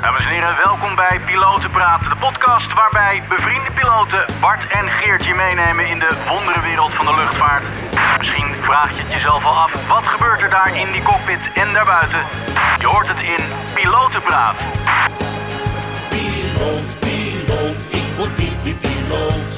Dames en heren, welkom bij Piloten Praten, de podcast waarbij bevriende piloten Bart en Geert je meenemen in de wonderenwereld van de luchtvaart. Misschien vraag je het jezelf al af, wat gebeurt er daar in die cockpit en daarbuiten? Je hoort het in Piloten Praat. Piloot, piloot, ik word piep, piep, piloot.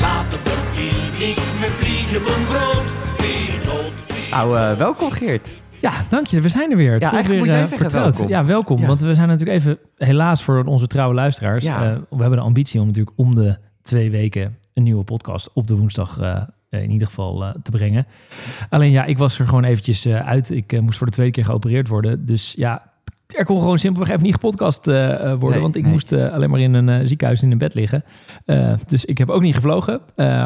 Later verdien ik mijn vliegen mijn brood. Piloot, piloot. Nou, eh, welkom Geert. Ja, dank je. We zijn er weer. Het Ja, eigenlijk weer moet jij eh, zeggen vertrouwd. welkom. Ja, welkom. Ja. Want we zijn natuurlijk even, helaas voor onze trouwe luisteraars. Ja. eh, we hebben de ambitie om natuurlijk om de twee weken een nieuwe podcast op de woensdag eh, in ieder geval te brengen. Alleen ja, ik was er gewoon eventjes uit. Ik moest voor de tweede keer geopereerd worden. Dus ja, er kon gewoon simpelweg even niet gepodcast eh, eh, worden. Nee, want ik nee. moest eh, alleen maar in een eh, ziekenhuis in een bed liggen. Dus ik heb ook niet gevlogen.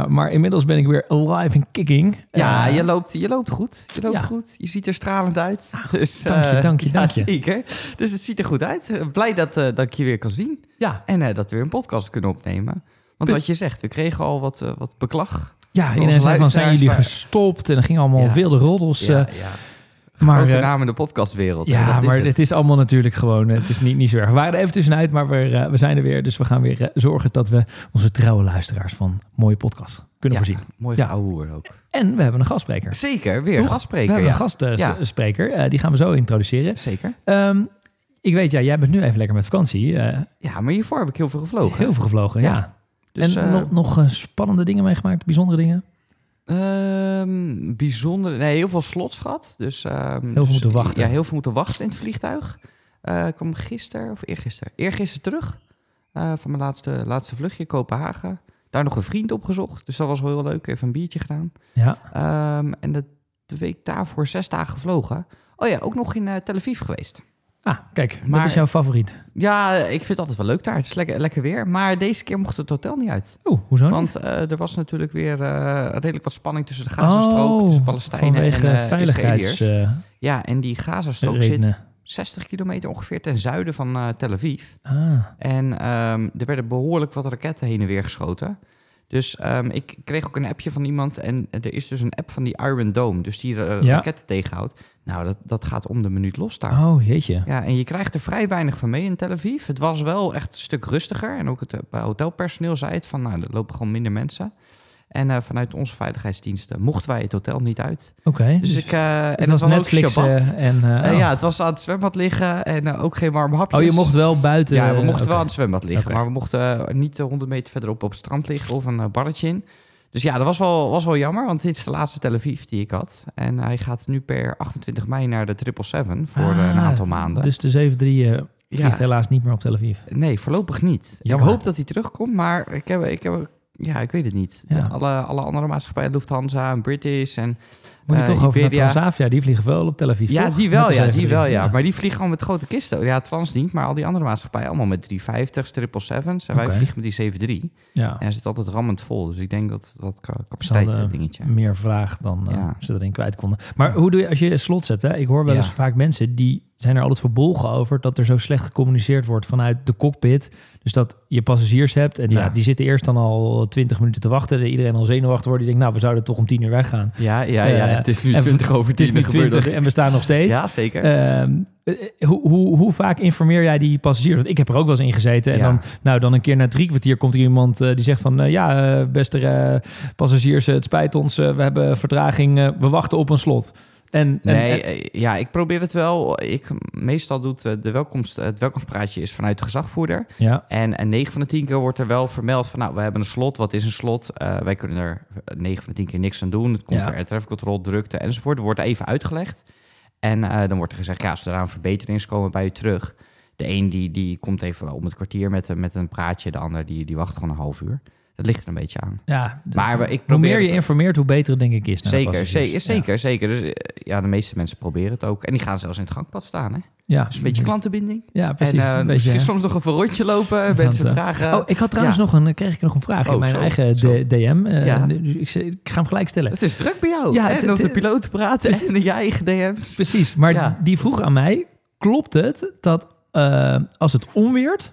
Maar inmiddels ben ik weer live en kicking. Ja, je, loopt, je loopt goed. Je loopt Ja. goed. Je ziet er stralend uit. Dus, dank je, dank je, dank je. Zeker. Dus het ziet er goed uit. Blij dat, dat ik je weer kan zien. ja, En dat we weer een podcast kunnen opnemen. Want wat je zegt, we kregen al wat, wat beklag. Ja, zei van, zijn jullie gestopt? En er gingen allemaal Ja. wilde roddels. ja, ja. Maar, Grote eh, naam in de podcastwereld. ja, dat is maar het. het is allemaal natuurlijk gewoon... Het is niet, niet zo erg. We waren er even tussenuit, maar we, eh, we zijn er weer. Dus we gaan weer eh, zorgen dat we onze trouwe luisteraars van mooie podcasts kunnen Ja, voorzien. mooi Ja. geouwehoer ook. En we hebben een gastspreker. Zeker, weer Toch? gastspreker. we hebben ja. een gastspreker. eh, die gaan we zo introduceren. Zeker. Ehm, ik weet, ja, jij bent nu even lekker met vakantie. eh, Ja, maar hiervoor heb ik heel veel gevlogen. heel veel gevlogen, ja. Dus, en eh, nog, nog eh, spannende dingen meegemaakt? Bijzondere dingen? Ehm, bijzonder. Nee, heel veel slots gehad. Dus, ehm, veel dus- moeten wachten. Ja, heel veel moeten wachten in het vliegtuig. Eh, ik kwam gisteren, of eergisteren, eergisteren terug. eh, van mijn laatste, laatste vluchtje, Kopenhagen. Daar nog een vriend opgezocht. Dus dat was wel heel leuk. Even een biertje gedaan. Ja. Ehm, en de, de week daarvoor zes dagen gevlogen. Oh ja, ook nog in eh, Tel Aviv geweest. Ah, kijk, Maar- wat is jouw favoriet? Ja, ik vind het altijd wel leuk daar. Het is lekker, lekker weer. Maar deze keer mocht het hotel niet uit. Oeh, hoezo niet? Want eh, er was natuurlijk weer eh, redelijk wat spanning tussen de Gazastrook, Oh, tussen Palestijnen en veiligheids... Eh, Ja, en die Gazastrook zit redenen. 60 kilometer ongeveer ten zuiden van Tel Aviv. Ah, En ehm, er werden behoorlijk wat raketten heen en weer geschoten. Dus ehm, ik kreeg ook een appje van iemand. En er is dus een app van die Iron Dome. Dus die Ja. raketten tegenhoudt. Nou, dat, dat gaat om de minuut los daar. oh jeetje. Ja, en je krijgt er vrij weinig van mee in Tel Aviv. Het was wel echt een stuk rustiger. En ook het eh, hotelpersoneel zei het van, nou, er lopen gewoon minder mensen. En eh, vanuit onze veiligheidsdiensten mochten wij het hotel niet uit. Oké. Dus, ik, eh, en het dat was was Netflix ook Shabbat. eh, en... oh. ja, het was aan het zwembad liggen en ook geen warme hapjes. oh, je mocht wel buiten... Ja, we mochten wel aan het zwembad liggen, maar we mochten niet eh, 100 meter verderop op het strand liggen of een barretje in. Dus ja, dat was wel, was wel jammer, want dit is de laatste Tel Aviv die ik had. En hij gaat nu per 28 mei naar de 777 voor een Ah, aantal maanden. Dus de 7-3 eh, vliegt ja, helaas niet meer op Tel Aviv. nee, voorlopig niet. Jammer. Ik hoop dat hij terugkomt, maar ik heb, ik heb, ja, ik weet het niet. Ja. Alle, alle andere maatschappijen, Lufthansa en British en Moet je Eh, toch over naar. Transavia, die vliegen wel op Tel Aviv, Ja, toch? die wel, ja, die 737, wel, ja. Maar die vliegen gewoon met grote kisten. Ja, Trans niet, maar al die andere maatschappijen allemaal met 350's, 777's. En wij vliegen met die 73. Ja, En hij zit altijd rammend vol. Dus ik denk dat dat Ze capaciteit eh, dingetje. meer vraag dan eh, Ja. ze erin kwijt konden. Maar hoe doe je als je slots hebt? Hè? Ik hoor wel eens vaak mensen die zijn er altijd verbolgen over dat er zo slecht gecommuniceerd wordt vanuit de cockpit. Dus dat je passagiers hebt en ja. Ja. die zitten eerst dan al 20 minuten te wachten. Iedereen al zenuwachtig wordt. Die denkt, nou, we zouden toch om 10 uur weggaan. Ja, ja, ja. Eh, het is nu en 20 over 10. Het is nu er gebeurt 20 nog en we staan nog steeds. Ja, zeker. Ehm, eh, hoe, hoe, hoe vaak informeer jij die passagiers? Want ik heb er ook wel eens in gezeten. En Ja. dan, nou, dan een keer na drie kwartier komt er iemand eh, die zegt van... ja, beste passagiers, het spijt ons. we hebben vertraging. we wachten op een slot. En, en- Nee, en- eh, ja, ik probeer het wel. Ik, meestal doet eh, de welkomst, het welkomstpraatje is vanuit de gezagvoerder. ja, En, en 9 van de 10 keer wordt er wel vermeld van, nou, we hebben een slot. Wat is een slot? Eh, wij kunnen er 9 van de 10 keer niks aan doen. Het komt Ja. er traffic control, drukte enzovoort. Er wordt even uitgelegd. En dan wordt er gezegd, ja, als er aan verbeteringen is, komen bij u terug. De een die, die komt even om het kwartier met, met een praatje. De ander die, die wacht gewoon een half uur. Dat ligt er een beetje aan. ja, Maar we- ik hoe probeer meer je het- informeert, hoe beter het denk ik is. de Zeker, passagiers. zeker, zeker, zeker. Dus eh, ja, de meeste mensen proberen het ook. En die gaan zelfs in het gangpad staan, hè? Ja, Dus een beetje klantenbinding. Ja, precies. en eh, een beetje, misschien hè. soms nog even een rondje lopen. Mensen eh, vragen... Oh, ik had trouwens ja. nog een, kreeg ik nog een vraag in Oh, mijn zo, eigen zo. DM. Ja. ik, ik ga hem gelijk stellen. Het is druk bij jou. Ja, het- en op de het- piloot praten en in je eigen DM's. Precies, maar Ja. die vroeg aan mij: klopt het dat als het onweert,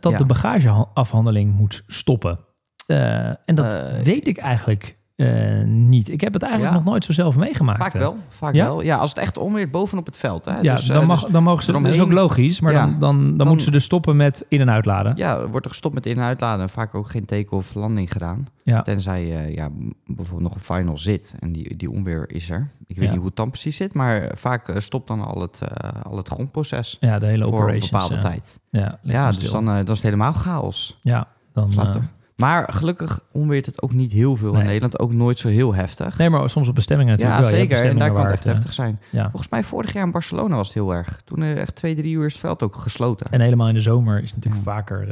dat de bagageafhandeling moet stoppen? Eh, en dat Eh, weet ik eigenlijk eh, niet. Ik heb het eigenlijk Ja. nog nooit zo zelf meegemaakt. Vaak wel, vaak Ja? wel. Ja, als het echt onweer bovenop het veld. Hè? Ja, Dus, dan, dus- mag, dan mogen ze. Dat is eromheen- ook logisch, maar Ja. dan, dan, dan, Dan- moeten ze dus stoppen met in- en uitladen. Ja, er wordt er gestopt met in- en uitladen. En vaak ook geen take of landing gedaan. Ja. Tenzij ja, bijvoorbeeld nog een final zit. En die, die onweer is er. Ik weet niet hoe het dan precies zit. Maar vaak stopt dan al het, al het grondproces. Ja, de hele voor een bepaalde tijd. Ja, Ja, dus dan, dan is het helemaal chaos. Ja, dan... Slaat er. Maar gelukkig onweert het ook niet heel veel Nee. in Nederland. Ook nooit zo heel heftig. nee, maar soms op bestemmingen natuurlijk ja, wel. Zeker. En daar kan het echt heftig zijn. eh, ja. Volgens mij vorig jaar in Barcelona was het heel erg. Toen eh, echt twee, drie uur is het veld ook gesloten. En helemaal in de zomer is natuurlijk Ja. vaker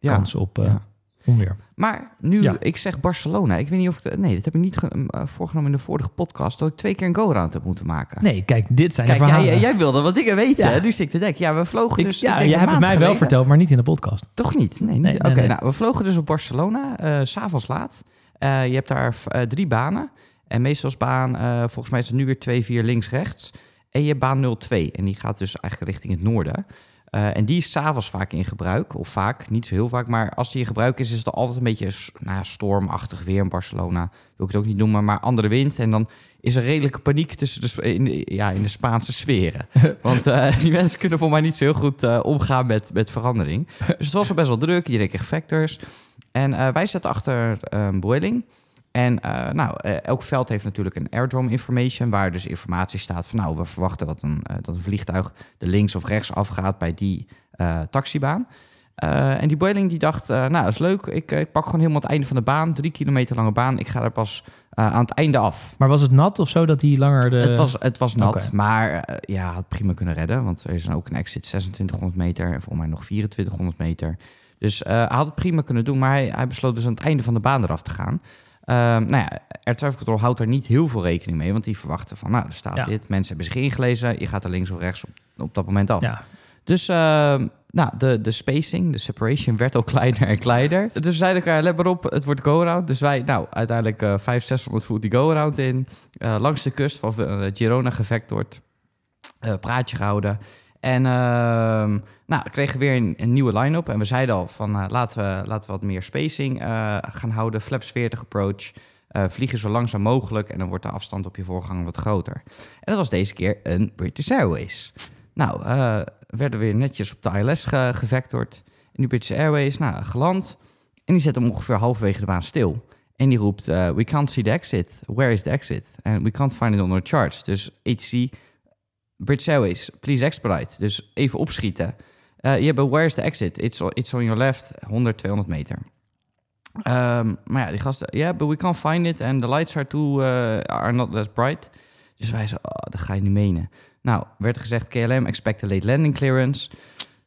ja. kans op ja. Onweer. Maar nu, Ja. ik zeg Barcelona. Ik weet niet of... nee, dat heb ik niet ge- eh, voorgenomen in de vorige podcast. Dat ik twee keer een go-round heb moeten maken. Nee, kijk, dit zijn Kijk, de verhalen. jij, jij wilde wat dingen weten. Ja. hè? Nu zit ik te denken. Ja, we vlogen Ik- dus... ja, jij hebt het mij wel verteld, maar niet in de podcast. Toch niet? Nee, niet. Nee, Oké, nee. nou, we vlogen dus op Barcelona, s s'avonds laat. Eh, je hebt daar drie banen. En meestal is baan, volgens mij is het nu weer 2-4 links-rechts. En je hebt baan 02. En die gaat dus eigenlijk richting het noorden. Eh, en die is s'avonds vaak in gebruik. Of vaak, niet zo heel vaak. Maar als die in gebruik is, is het altijd een beetje nou, stormachtig weer in Barcelona. Wil ik het ook niet noemen, maar andere wind. En dan is er redelijke paniek tussen de, in de, ja, in de Spaanse sferen. Want eh, die mensen kunnen voor mij niet zo heel goed eh, omgaan met, met verandering. Dus het was al best wel druk. Iedereen kreeg vectors. En wij zaten achter een boiling. En eh, nou, eh, elk veld heeft natuurlijk een airdrome information, waar dus informatie staat van nou, we verwachten dat een, eh, dat een vliegtuig er links of rechts afgaat bij die taxibaan. En die Boeing die dacht, nou, dat is leuk. Ik, ik pak gewoon helemaal het einde van de baan, drie kilometer lange baan. Ik ga er pas aan het einde af. Maar was het nat of zo dat hij langer de... Het was, het was nat, maar ja, had prima kunnen redden. Want er is dan ook een exit 2600 meter en volgens mij nog 2400 meter. Dus hij had het prima kunnen doen, maar hij, hij besloot dus aan het einde van de baan eraf te gaan. Ehm nou ja, Air Traffic Control houdt daar niet heel veel rekening mee, want die verwachten van, nou, er staat Ja. dit, mensen hebben zich ingelezen, je gaat er links of rechts op, op dat moment af. Ja, Dus ehm, nou, de, de spacing, de separation werd al kleiner en kleiner. Dus we zeiden elkaar, let maar op, het wordt go-around. Dus wij, nou, uiteindelijk eh 500, 600 voet die go-around in. Eh, langs de kust van eh, Girona gevectord. eh praatje gehouden. En ehm nou, we kregen weer een, nieuwe line-up. En we zeiden al van, eh, laten, we, laten we wat meer spacing eh, gaan houden. Flaps 40 approach. Eh, vliegen zo langzaam mogelijk en dan wordt de afstand op je voorganger wat groter. En dat was deze keer een British Airways. Nou, eh, werden weer netjes op de ILS ge gevectord. En die British Airways, nou, geland. En die zet hem ongeveer halverwege de baan stil. En die roept, we can't see the exit. Where is the exit? And we can't find it on our charts. Dus ATC, British Airways, please expedite. Dus even opschieten. Eh yeah, but where is the exit? It's, it's on your left, 100, 200 meter. Ehm, maar ja, die gasten, yeah, but we can't find it. And the lights are, too, eh, are not that bright. Dus wij zo, oh, dat ga je niet menen. Nou, werd gezegd KLM expect a late landing clearance.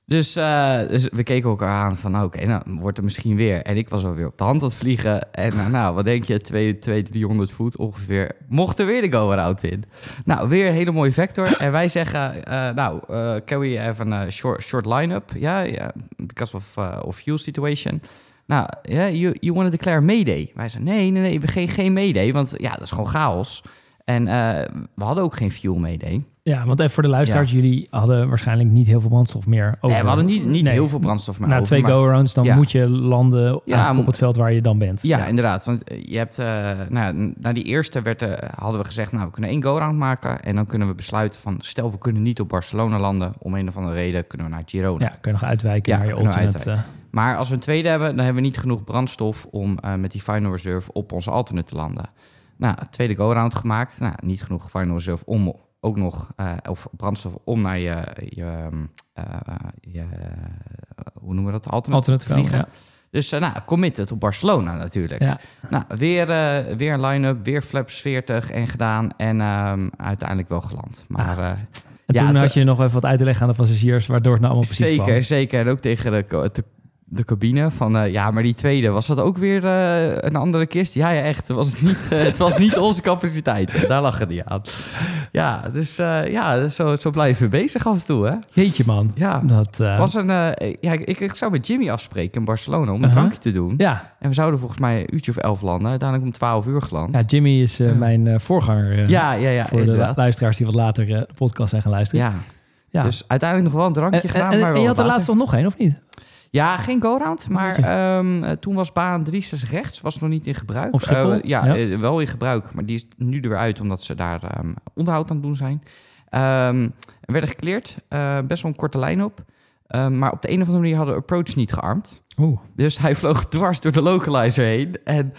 Dus, eh, dus we keken elkaar aan van, oké, nou, wordt er misschien weer. En ik was alweer op de hand aan het vliegen. En nou, nou wat denk je, 200, 300 voet ongeveer, mocht er weer de go-around in. Nou, weer een hele mooie vector. En wij zeggen, eh, nou, eh, can we have a short, short line-up? Ja, because of, eh, of fuel situation. Nou, ja, you, you want to declare Mayday? Wij zeiden, nee, nee, nee, we geen, geen Mayday, want ja, dat is gewoon chaos. En eh, we hadden ook geen fuel Mayday. Ja, want even voor de luisteraars. Jullie hadden waarschijnlijk niet heel veel brandstof meer over. Nee, we hadden niet, niet Nee. heel veel brandstof meer Na over, twee maar- go-arounds, dan Ja. moet je landen Ja, op het veld waar je dan bent. Ja, inderdaad. Want eh, je hebt, eh, nou, na die eerste werd, eh, hadden we gezegd, nou, we kunnen één go-round maken. En dan kunnen we besluiten van, stel we kunnen niet op Barcelona landen. Om een of andere reden kunnen we naar Girona. Ja, kun je nog uitwijken naar je kunnen we alternate. eh, Maar als we een tweede hebben, dan hebben we niet genoeg brandstof om met die final reserve op onze alternate te landen. Nou, tweede go-round gemaakt. Nou, niet genoeg final reserve om ook nog, eh, of brandstof om naar je, je, ehm, eh, je hoe noemen we dat, te vliegen. ja. Dus eh, nou, committed op Barcelona natuurlijk. Ja. Nou, weer, weer een line-up, weer flaps 40 en gedaan. En ehm, uiteindelijk wel geland. Maar eh, En Ja, toen het- had je nog even wat uit te leggen aan de passagiers, waardoor het nou allemaal precies zeker, kwam. zeker. En ook tegen de, de, de cabine van... ja, maar die tweede, was dat ook weer een andere kist? Ja, ja, echt. Het was niet, eh, het was niet onze capaciteit. Daar lachen die aan. Ja, dus eh, ja, dus zo, zo blijven we bezig af en toe, hè? Jeetje man. Ja. Dat, eh, Was een, eh, ja, ik, ik zou met Jimmy afspreken in Barcelona om een Uh-huh. drankje te doen. ja. En we zouden volgens mij een uurtje of elf landen. Uiteindelijk om twaalf uur geland. ja, Jimmy is mijn voorganger. ja, ja, ja, voor de luisteraars die wat later de podcast zijn gaan luisteren. Ja. ja. Dus uiteindelijk nog wel een drankje en, gedaan. en, maar en wel je had er laatst nog nog één, of niet? Ja, geen go-round, maar ehm, eh, toen was baan 63 rechts, was nog niet in gebruik. Eh, ja, Ja. eh, wel in gebruik, maar die is nu er weer uit omdat ze daar ehm, onderhoud aan het doen zijn. Er werden gekleerd, best wel een korte lijn op. Maar op de een of andere manier hadden we approach niet gearmd. Oeh. Dus hij vloog dwars door de localizer heen. En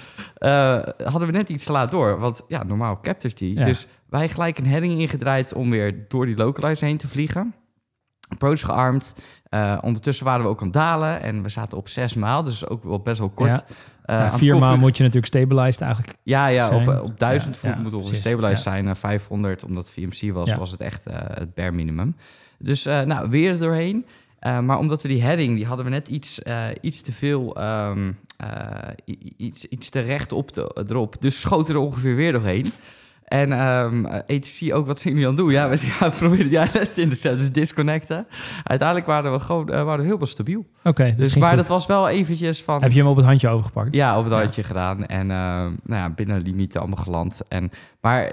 hadden we net iets te laat door. Want ja, normaal captures die. Ja. Dus wij gelijk een heading ingedraaid om weer door die localizer heen te vliegen. Approach gearmd. Eh, ondertussen waren we ook aan het dalen. En we zaten op zes maal. Dus ook wel best wel kort. Ja. Eh, Ja, vier maal moet je natuurlijk stabilized eigenlijk. Ja, ja op, zijn. op 1000 Ja, voet moet ongeveer stabilized zijn. En 500, omdat VMC was, was het echt eh, het bare minimum. Dus eh, nou, weer er doorheen. Eh, maar omdat we die heading, die hadden we net iets, eh, iets te veel, ehm, eh, iets, iets te recht op de, erop. Dus schoten er ongeveer weer doorheen. En ehm ATC ook, wat zijn jullie aan doen? Ja, we ja, proberen die in te zetten, dus disconnecten. Uiteindelijk waren we gewoon eh, waren we heel stabiel. Oké, dus, Dus, maar goed. dat was wel eventjes van... Heb je hem op het handje overgepakt? Ja, op het Ja. handje gedaan. En eh, nou ja, binnen de limieten allemaal geland. En, maar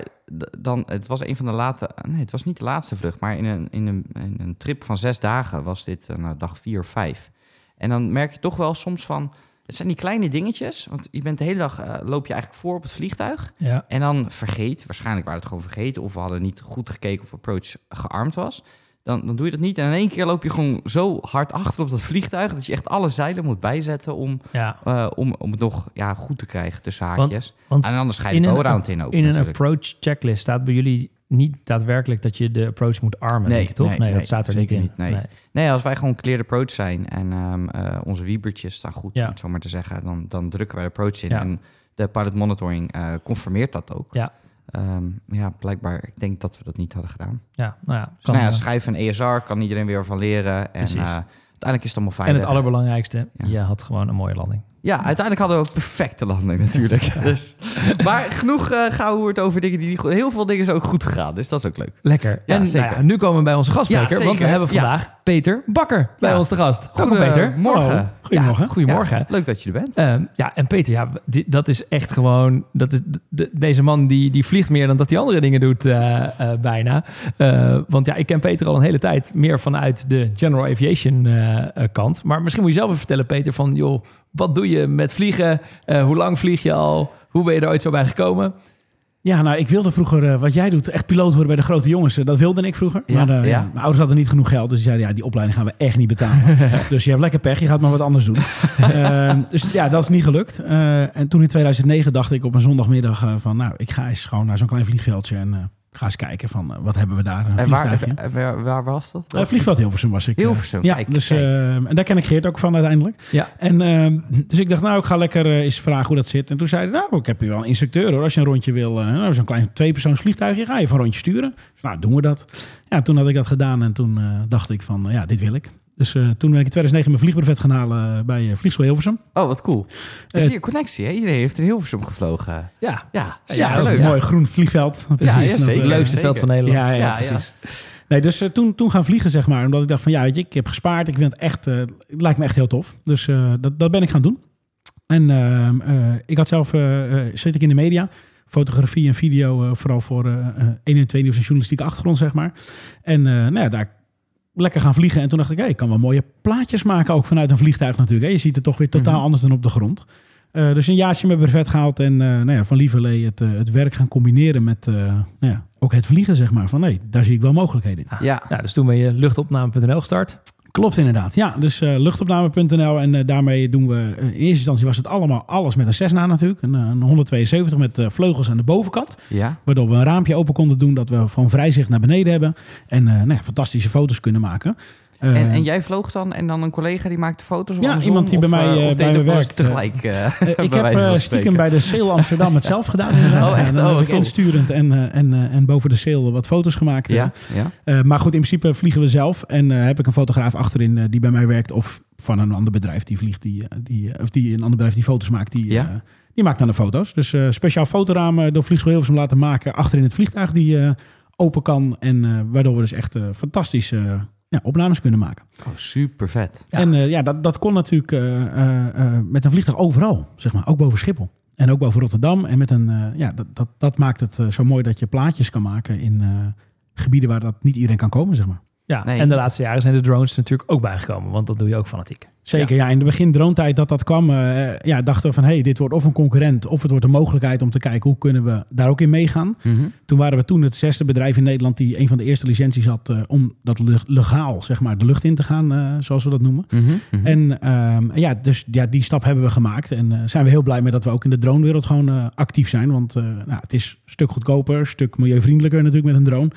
dan, het was een van de late... Nee, het was niet de laatste vlucht. Maar in een, in een, in een trip van zes dagen was dit eh, nou, dag vier of vijf. En dan merk je toch wel soms van... Het zijn die kleine dingetjes. Want je bent de hele dag... eh, loop je eigenlijk voor op het vliegtuig. Ja. En dan vergeet, waarschijnlijk waren het gewoon vergeten... of we hadden niet goed gekeken of approach gearmd was. Dan, dan doe je dat niet. En in één keer loop je gewoon zo hard achter op dat vliegtuig... dat je echt alle zeilen moet bijzetten om, ja. eh, om, om het nog ja, goed te krijgen tussen haakjes. Want en anders ga je de een- go-round in ook in een natuurlijk. approach checklist staat bij jullie niet daadwerkelijk dat je de approach moet armen, Nee, denk toch? nee, Nee, nee, dat staat er niet in. niet, nee. Nee, als wij gewoon cleared approach zijn... en ehm, eh, onze wiebertjes staan goed, Ja. om het zo maar te zeggen... dan, dan drukken wij de approach in. Ja. En de pilot monitoring eh, confirmeert dat ook. Ja. Ehm, ja, blijkbaar, ik denk dat we dat niet hadden gedaan. Ja, nou ja. Dus kan, nou ja, eh, schijf en ESR kan iedereen weer van leren. En uiteindelijk is het allemaal en veilig. het allerbelangrijkste, je had gewoon een mooie landing. Ja, uiteindelijk hadden we ook perfecte landing natuurlijk. dus, maar genoeg uh, gehoord over dingen die niet goed... Heel veel dingen zijn ook goed gegaan, dus dat is ook leuk. Lekker. Ja, en zeker. Nou ja, nu komen we bij onze gastspreker, Ja, want we hebben Ja. vandaag Peter Bakker bij Ja. ons te gast. Welkom Goede- Peter. morgen. Goedemorgen. Ja, Goedemorgen. Ja, leuk dat je er bent. Ehm, ja, en Peter, ja, dat is echt gewoon... Dat is, de- deze man die, die vliegt meer dan dat hij andere dingen doet, eh, eh, bijna. Eh, want ja, ik ken Peter al een hele tijd meer vanuit de general aviation eh, eh, kant. Maar misschien moet je zelf even vertellen, Peter, van... joh, wat doe je met vliegen? Eh, hoe lang vlieg je al? Hoe ben je er ooit zo bij gekomen? Ja, nou, ik wilde vroeger eh, wat jij doet, echt piloot worden bij de grote jongens. Eh, dat wilde ik vroeger. Ja, maar ja. mijn ouders hadden niet genoeg geld, dus die zeiden, ja, die opleiding gaan we echt niet betalen. dus je hebt lekker pech, je gaat maar wat anders doen. Dus ja, dat is niet gelukt. En toen in 2009 dacht ik op een zondagmiddag van, nou, ik ga eens gewoon naar zo'n klein vliegveldje en ga eens kijken van, eh, wat hebben we daar? Een en waar, vliegtuigje. waar, waar was dat? Eh, vliegveld Hilversum was ik. eh. Hilversum, ja, kijk, dus, kijk. eh, en daar ken ik Geert ook van uiteindelijk. Ja. En eh, dus ik dacht, nou, ik ga lekker eens vragen hoe dat zit. En toen zei hij, nou, ik heb hier wel een instructeur hoor. Als je een rondje wil, nou, zo'n klein tweepersoons vliegtuigje, ga je van een rondje sturen. Dus, nou, doen we dat. Ja, toen had ik dat gedaan en toen eh, dacht ik van, ja, dit wil ik. Dus eh, toen ben ik in 2009 mijn vliegbrevet gaan halen eh, bij uh, Vliegschool Hilversum. Oh, wat cool. Zie je connectie, hè? Iedereen heeft in Hilversum gevlogen. Ja, Ja, Ja, ja, dat is leuk. een mooi groen vliegveld. Ja, ja, zeker. het leukste zeker. veld van Nederland. Ja, ja, Ja, precies. Nee, dus eh, toen, toen gaan vliegen, zeg maar. Omdat ik dacht van, ja, weet je, ik heb gespaard. Ik vind het echt, eh, het lijkt me echt heel tof. Dus eh, dat, dat ben ik gaan doen. En ehm, eh, ik had zelf, zit ik in de media. Fotografie en video, eh, vooral voor eh eh, 1 en 2 nieuws en journalistieke achtergrond, zeg maar. En eh, nou ja, daar lekker gaan vliegen. En toen dacht ik, hey, ik kan wel mooie plaatjes maken, ook vanuit een vliegtuig natuurlijk. Hè. Je ziet het toch weer totaal Mhm. anders dan op de grond. Eh, dus een jaartje met brevet gehaald en eh, nou ja, van lieverlee het, eh, het werk gaan combineren met eh, nou ja, ook het vliegen, zeg maar. Van nee, daar zie ik wel mogelijkheden in. Ja, Ja, dus toen ben je luchtopname.nl gestart. Klopt inderdaad. Ja, dus eh, luchtopname.nl en eh, daarmee doen we... eh, in eerste instantie was het allemaal alles met een Cessna natuurlijk. Een, eh, een 172 met vleugels aan de bovenkant. ja. Waardoor we een raampje open konden doen, dat we gewoon vrij zicht naar beneden hebben. En nou ja, fantastische foto's kunnen maken. En, Eh, en jij vloog dan en dan een collega die maakte foto's? Ja, andersom? iemand die bij Of, mij, eh, eh, of bij deed me werkt, tegelijk. ik heb stiekem bij de Sail Amsterdam het zelf gedaan. Oh, echt? Oh, cool. insturend en, en, en boven de Sail wat foto's gemaakt. Ja, ja. Maar goed, in principe vliegen we zelf. En heb ik een fotograaf achterin die bij mij werkt. Of van een ander bedrijf die vliegt. Die, die, of die een ander bedrijf die foto's maakt. Die, Ja. die maakt dan de foto's. Dus speciaal fotoramen door Vliegschool Hilversum laten maken. Achterin het vliegtuig die open kan. En waardoor we dus echt fantastische ja, opnames kunnen maken. Oh, super vet. Ja. En eh, ja, dat, dat kon natuurlijk eh, eh, eh, met een vliegtuig overal. Zeg maar. Ook boven Schiphol. En ook boven Rotterdam. En met een, eh, ja, dat, dat, dat maakt het zo mooi dat je plaatjes kan maken in eh, gebieden waar dat niet iedereen kan komen, zeg maar. Ja, Nee. en de laatste jaren zijn de drones natuurlijk ook bijgekomen, want dat doe je ook fanatiek. Zeker, ja. In de begin dronetijd dat dat kwam, eh, ja, dachten we van... hé, hey, dit wordt of een concurrent of het wordt een mogelijkheid om te kijken... hoe kunnen we daar ook in meegaan. Mhm. Toen waren we toen het zesde bedrijf in Nederland... die een van de eerste licenties had eh, om dat le- legaal zeg maar, de lucht in te gaan, eh, zoals we dat noemen. Mhm. Mhm. En ehm, ja, dus ja, die stap hebben we gemaakt. En eh, zijn we heel blij mee dat we ook in de dronewereld gewoon eh, actief zijn. Want eh, nou, het is een stuk goedkoper, een stuk milieuvriendelijker natuurlijk met een drone.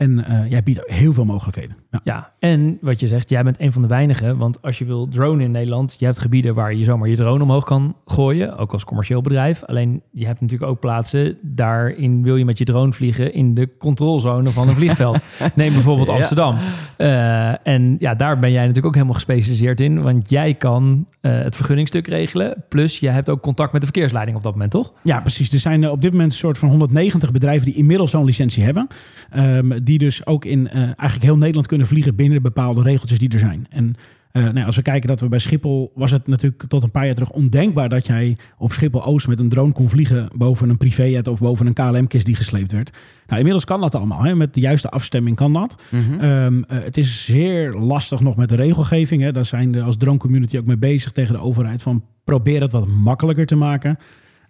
En eh jij biedt heel veel mogelijkheden. Ja. Ja, en wat je zegt, jij bent een van de weinigen. Want als je wil drone in Nederland, je hebt gebieden waar je zomaar je drone omhoog kan gooien. Ook als commercieel bedrijf. Alleen je hebt natuurlijk ook plaatsen, daarin wil je met je drone vliegen in de controlzone van een vliegveld. Neem bijvoorbeeld Ja. Amsterdam. Eh, en ja, daar ben jij natuurlijk ook helemaal gespecialiseerd in. Want jij kan eh, het vergunningstuk regelen. Plus je hebt ook contact met de verkeersleiding op dat moment, toch? Ja, precies. Er zijn eh, op dit moment een soort van 190 bedrijven die inmiddels zo'n licentie hebben. Ehm, die dus ook in eigenlijk heel Nederland kunnen vliegen binnen de bepaalde regeltjes die er zijn. En eh, nou ja, als we kijken dat we bij Schiphol, was het natuurlijk tot een paar jaar terug ondenkbaar dat jij op Schiphol Oost met een drone kon vliegen boven een privéjet of boven een KLM-kist die gesleept werd. Nou, inmiddels kan dat allemaal. Hè? Met de juiste afstemming kan dat. Mhm. Ehm, eh, het is zeer lastig nog met de regelgeving. Hè. Daar zijn we als drone community ook mee bezig tegen de overheid. Van probeer het wat makkelijker te maken.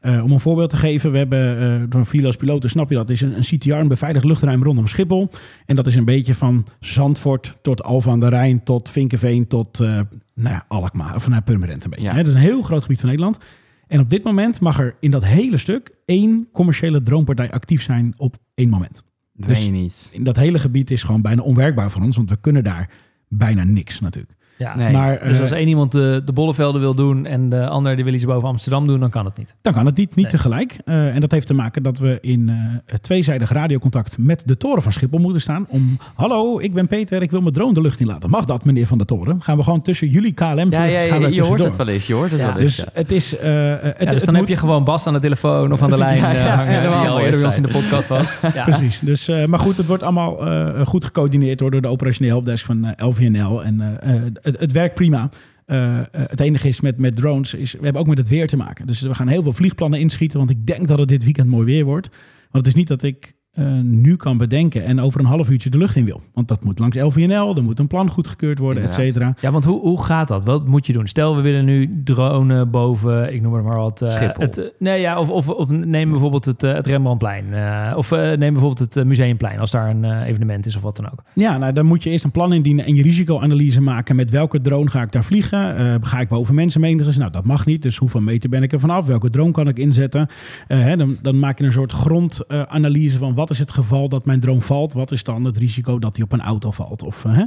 Eh, om een voorbeeld te geven, we hebben uh, door een als piloten, snap je dat, is een, een CTR, een beveiligd luchtruim rondom Schiphol. En dat is een beetje van Zandvoort tot Alphen aan de Rijn, tot Vinkenveen, tot uh, nou ja, Alkmaar, of naar Purmerend een beetje. Ja. Hè. Dat is een heel groot gebied van Nederland. En op dit moment mag er in dat hele stuk één commerciële dronepartij actief zijn op één moment. Dat dus- weet je niet. In dat hele gebied is gewoon bijna onwerkbaar voor ons, want we kunnen daar bijna niks natuurlijk. Ja. Nee. Maar Dus eh, als één iemand de, de bollevelden wil doen en de ander die wil iets boven Amsterdam doen, dan kan het niet. Dan kan het niet, niet Nee. tegelijk. Eh, en dat heeft te maken dat we in eh, tweezijdig radiocontact met de toren van Schiphol moeten staan. Om, hallo, ik ben Peter, ik wil mijn drone de lucht in laten. Mag dat, meneer van de toren? Gaan we gewoon tussen jullie KLM Ja, ja, ja, we je hoort het wel eens. Je hoort het Ja, wel eens. Dus ja. het is... eh, het, Ja, dus het dan moet- heb je gewoon Bas aan de telefoon of aan de lijn ja, eh, ja, hangen, ja, dat die al eerder bij ons zijn. in de podcast was. Ja. Precies. Dus, eh, maar goed, het wordt allemaal eh, goed gecoördineerd door de operationele helpdesk van eh, LVNL. En eh, eh, het, werkt prima. Eh, eh, het enige is met, met drones, is, we hebben ook met het weer te maken. Dus we gaan heel veel vliegplannen inschieten, want ik denk dat het dit weekend mooi weer wordt. Want het is niet dat ik eh, nu kan bedenken en over een half uurtje de lucht in wil. Want dat moet langs LVNL, er moet een plan goedgekeurd worden, et cetera. Ja, want hoe, hoe gaat dat? Wat moet je doen? Stel, we willen nu dronen boven, ik noem het maar wat. eh, Schiphol. Het, eh, nee, ja, of, of, of neem bijvoorbeeld het, het Rembrandtplein. eh, of eh, neem bijvoorbeeld het Museumplein, als daar een eh, evenement is of wat dan ook. Ja, nou, dan moet je eerst een plan indienen en je risicoanalyse maken. Met welke drone ga ik daar vliegen? Eh, ga ik boven mensenmenigtes? Nou, dat mag niet. Dus hoeveel meter ben ik er vanaf? Welke drone kan ik inzetten? Eh, hè, dan, dan maak je een soort grondanalyse van wat is het geval dat mijn drone valt? Wat is dan het risico dat hij op een auto valt? Of, eh, hè?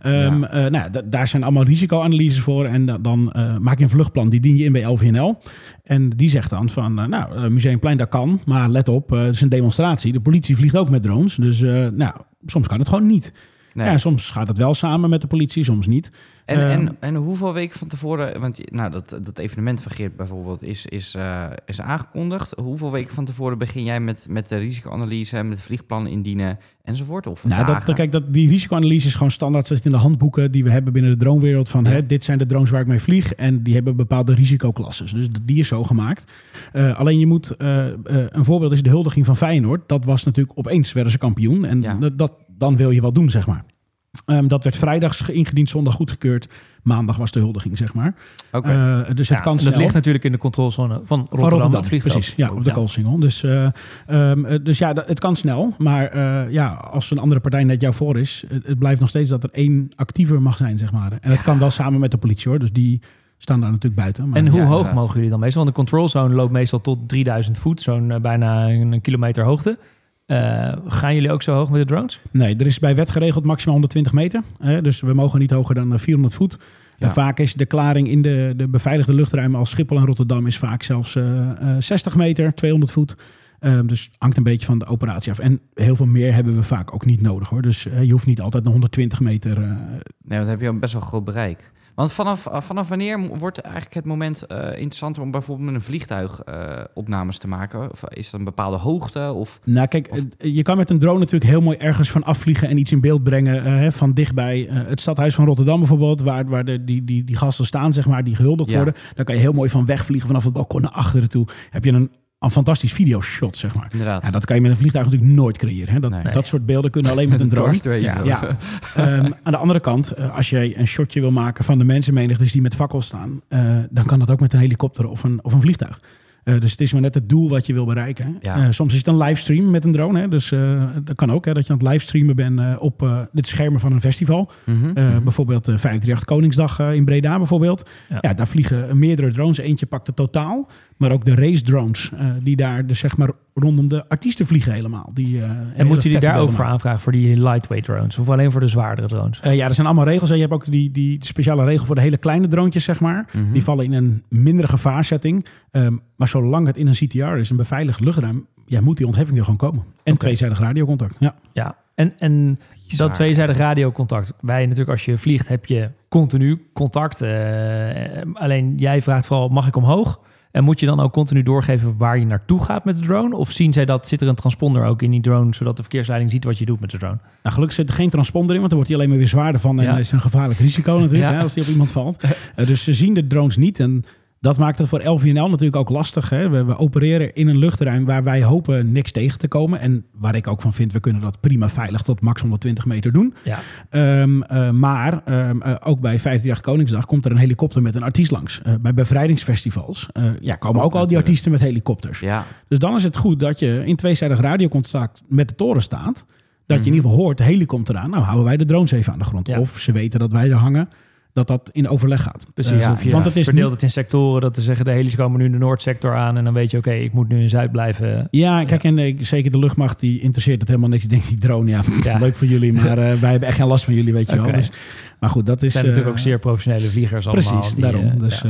Ehm, eh, nou, daar zijn allemaal risicoanalyses voor. En da- dan eh, maak je een vluchtplan. Die dien je in bij LVNL. En die zegt dan van, nou, Museumplein, dat kan. Maar let op, het is een demonstratie. De politie vliegt ook met drones. Dus nou, soms kan het gewoon niet. Nee. Ja, soms gaat het wel samen met de politie, soms niet. En, Ehm, en, en hoeveel weken van tevoren, want nou, dat, dat evenement van Geert bijvoorbeeld is, is, eh, is aangekondigd. Hoeveel weken van tevoren begin jij met, met de risicoanalyse, met vliegplannen indienen enzovoort? Of Nou, dagen? dat, kijk, dat, die risicoanalyse is gewoon standaard. Zit in de handboeken die we hebben binnen de dronewereld. Van Ja. hè, dit zijn de drones waar ik mee vlieg. En die hebben bepaalde risicoklasses. Dus die is zo gemaakt. Eh, alleen je moet, eh, een voorbeeld is de huldiging van Feyenoord. Dat was natuurlijk opeens werden ze kampioen. En Ja. dat, dat, dan wil je wat doen, zeg maar. Ehm, dat werd vrijdags ge- ingediend, zondag goedgekeurd. Maandag was de huldiging, zeg maar. Oké. Eh, dus het Ja, kan en dat ligt natuurlijk in de controlezone van Rotterdam, Van Rotterdam, vliegveld. precies. Ja, op de Ja. Koolsingel. Dus, eh, ehm, eh, dus ja, dat- het kan snel. Maar ja, als een andere partij net jou voor is... Het, het blijft nog steeds dat er één actiever mag zijn, zeg maar. En het kan wel samen met de politie, hoor. Dus die staan daar natuurlijk buiten. Maar, En hoe Ja, hoog inderdaad. mogen jullie dan meestal? Want de controlzone loopt meestal tot 3000 voet, zo'n bijna een kilometer hoogte. Eh, gaan jullie ook zo hoog met de drones? Nee, er is bij wet geregeld maximaal 120 meter. Hè, dus we mogen niet hoger dan eh, 400 voet. Ja. En vaak is de klaring in de, de beveiligde luchtruimen als Schiphol en Rotterdam... is vaak zelfs eh, eh, 60 meter, 200 voet. Ehm, dus hangt een beetje van de operatie af. En heel veel meer hebben we vaak ook niet nodig hoor. Dus eh, je hoeft niet altijd naar 120 meter. eh, Nee, want dan heb je een best wel groot bereik. Want vanaf, eh, vanaf wanneer wordt eigenlijk het moment eh, interessanter om bijvoorbeeld met een vliegtuig eh, opnames te maken? Of is dat een bepaalde hoogte? Of, Nou, kijk, Of- je kan met een drone natuurlijk heel mooi ergens van afvliegen en iets in beeld brengen. hè, van dichtbij het stadhuis van Rotterdam bijvoorbeeld, waar, waar de, die, die, die gasten staan, zeg maar, die gehuldigd Ja. worden. Daar kan je heel mooi van wegvliegen vanaf het balkon naar achteren toe. Heb je een een fantastisch videoshot, zeg maar. Inderdaad. Ja, dat kan je met een vliegtuig natuurlijk nooit creëren. Hè? Dat, Nee. dat soort beelden kunnen alleen met een drone. Ja. Ehm, aan de andere kant, eh, als jij een shotje wil maken van de mensenmenigtes die met fakkels staan, eh, dan kan dat ook met een helikopter of een, of een vliegtuig. Eh, dus het is maar net het doel wat je wil bereiken. Ja. Eh, soms is het een livestream met een drone. Hè? Dus eh, dat kan ook, hè, dat je aan het livestreamen bent op eh de schermen van een festival. Mhm, Eh, mhm. Bijvoorbeeld eh 538 Koningsdag in Breda bijvoorbeeld. Ja. Ja. daar vliegen meerdere drones. Eentje pakt het totaal. Maar ook de race drones. eh, die daar dus zeg maar rondom de artiesten vliegen helemaal. Die, eh, En moeten jullie vette daar ook voor aanvragen voor die lightweight drones? Of alleen voor de zwaardere drones? Eh, ja, er zijn allemaal regels. hè. Je hebt ook die, die speciale regel voor de hele kleine droontjes, zeg maar. Mhm. Die vallen in een mindere gevaarsetting. Ehm, maar zolang het in een CTR is, een beveiligd luchtruim, ja, moet die ontheffing er gewoon komen. En tweezijdig radiocontact. Ja. Ja, en, en Bizar. dat tweezijdig radiocontact. Wij natuurlijk, als je vliegt, heb je continu contact. Eh, alleen jij vraagt vooral, mag ik omhoog? En moet je dan ook continu doorgeven waar je naartoe gaat met de drone? Of zien zij dat, zit er een transponder ook in die drone, zodat de verkeersleiding ziet wat je doet met de drone? Nou, gelukkig zit er geen transponder in, want dan wordt hij alleen maar weer zwaarder van. En Ja. is een gevaarlijk risico natuurlijk, Ja. hè, als die op iemand valt. Eh, dus ze zien de drones niet. En dat maakt het voor LVNL natuurlijk ook lastig. Hè. We, we opereren in een luchtruim waar wij hopen niks tegen te komen. En waar ik ook van vind, we kunnen dat prima veilig tot max 120 meter doen. Ja, Ehm, eh, maar ehm, eh, ook bij 538 Koningsdag komt er een helikopter met een artiest langs. Eh, bij bevrijdingsfestivals ja, komen ook, Ook al die artiesten met helikopters. Ja, Dus dan is het goed dat je in tweezijdig radiocontact met de toren staat. Dat je Mhm. in ieder geval hoort, de heli komt eraan. Nou houden wij de drones even aan de grond. Ja. Of ze weten dat wij er hangen, dat dat in overleg gaat. precies. Eh, ja, of je want het is verdeelt het in sectoren, dat te zeggen, de helis komen nu in de Noordsector aan. En dan weet je, oké, ik moet nu in Zuid blijven. Ja, kijk, en eh, zeker de luchtmacht, die interesseert het helemaal niks. Die denkt, die drone, ja, Ja. leuk voor jullie, maar eh, wij hebben echt geen last van jullie, weet je wel. Dus, maar goed, dat Het is... zijn natuurlijk ook zeer professionele vliegers allemaal. Precies, die, daarom. dus,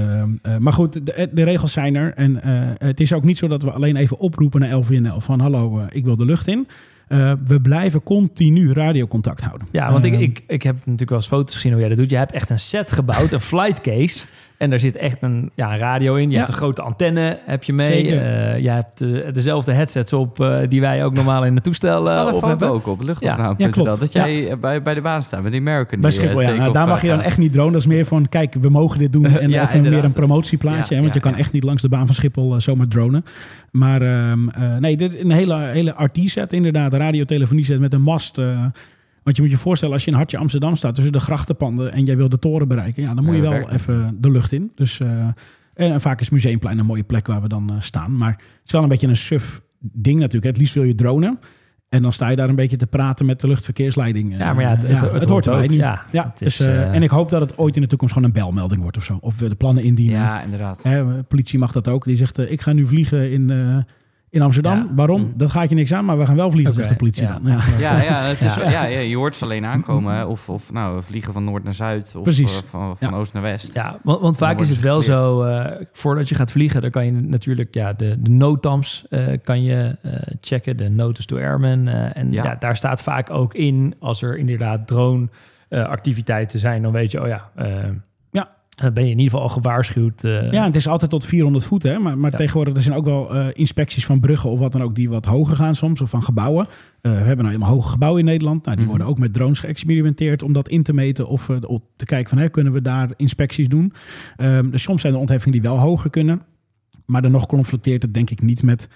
maar goed, de, de regels zijn er. En het is ook niet zo dat we alleen even oproepen naar LVNL van hallo, ik wil de lucht in. Eh, we blijven continu radiocontact houden. Ja, want ik, Eh, ik, ik heb natuurlijk wel eens foto's gezien hoe jij dat doet. Je hebt echt een set gebouwd, een flight case. En daar zit echt een, ja, radio in. Je Ja. hebt een grote antenne, heb je mee. Eh, je hebt eh, dezelfde headsets op eh, die wij ook normaal in het toestel op foto hebben. ook op luchtopname.nl. Ja, klopt. Dat jij bij, bij de baan staat met die American. Bij die, Schiphol, ja. Nou, daar mag je dan echt niet drone. Dat is meer van, kijk, we mogen dit doen. En Ja, even meer een promotieplaatje. Ja, hè, want ja, je kan ja. echt niet langs de baan van Schiphol zomaar dronen. Maar ehm, eh, nee, dit is een hele, hele RT-set inderdaad. Een radio-telefonie-set met een mast. Eh, want je moet je voorstellen, als je in Hartje Amsterdam staat... tussen de grachtenpanden en jij wil de toren bereiken... Ja, dan moet je wel even de lucht in. Dus, eh, en, en vaak is Museumplein een mooie plek waar we dan eh, staan. Maar het is wel een beetje een suf ding natuurlijk. hè. Het liefst wil je dronen... En dan sta je daar een beetje te praten met de luchtverkeersleiding. Ja, maar ja, het, Eh, het, het, hoort nu. Ja, Ja, het is, dus, eh, eh, en ik hoop dat het ooit in de toekomst gewoon een belmelding wordt of zo. Of we de plannen indienen. Ja, inderdaad. Hè, politie mag dat ook. Die zegt, eh, ik ga nu vliegen in, eh, in Amsterdam. Ja. Waarom? Mm. Dat gaat je niks aan, maar we gaan wel vliegen, Oké, zegt de politie ja. dan. Ja. Ja, ja, het is, Ja. ja. Ja, je hoort ze alleen aankomen. Of, of nou, we vliegen van noord naar zuid. Of Precies. eh, van, van Ja. oost naar west. Ja, want, want vaak is het wel zo, eh, voordat je gaat vliegen, dan kan je natuurlijk ja, de, de NOTAMs eh, kan je eh, checken, de Notice to Airmen. eh, en ja. Ja. daar staat vaak ook in, als er inderdaad drone eh, activiteiten zijn, dan weet je, oh ja, Ja. Dan ben je in ieder geval al gewaarschuwd. eh. Ja, het is altijd tot 400 voet. Hè? Maar, maar Ja. tegenwoordig er zijn ook wel eh, inspecties van bruggen of wat dan ook... die wat hoger gaan soms, of van gebouwen. Eh, we hebben nou helemaal hoge gebouwen in Nederland. Nou, die Mhm. worden ook met drones geëxperimenteerd... om dat in te meten of te kijken van... Hè, kunnen we daar inspecties doen. Ehm, dus soms zijn er ontheffingen die wel hoger kunnen. Maar dan nog conflicteert het denk ik niet met...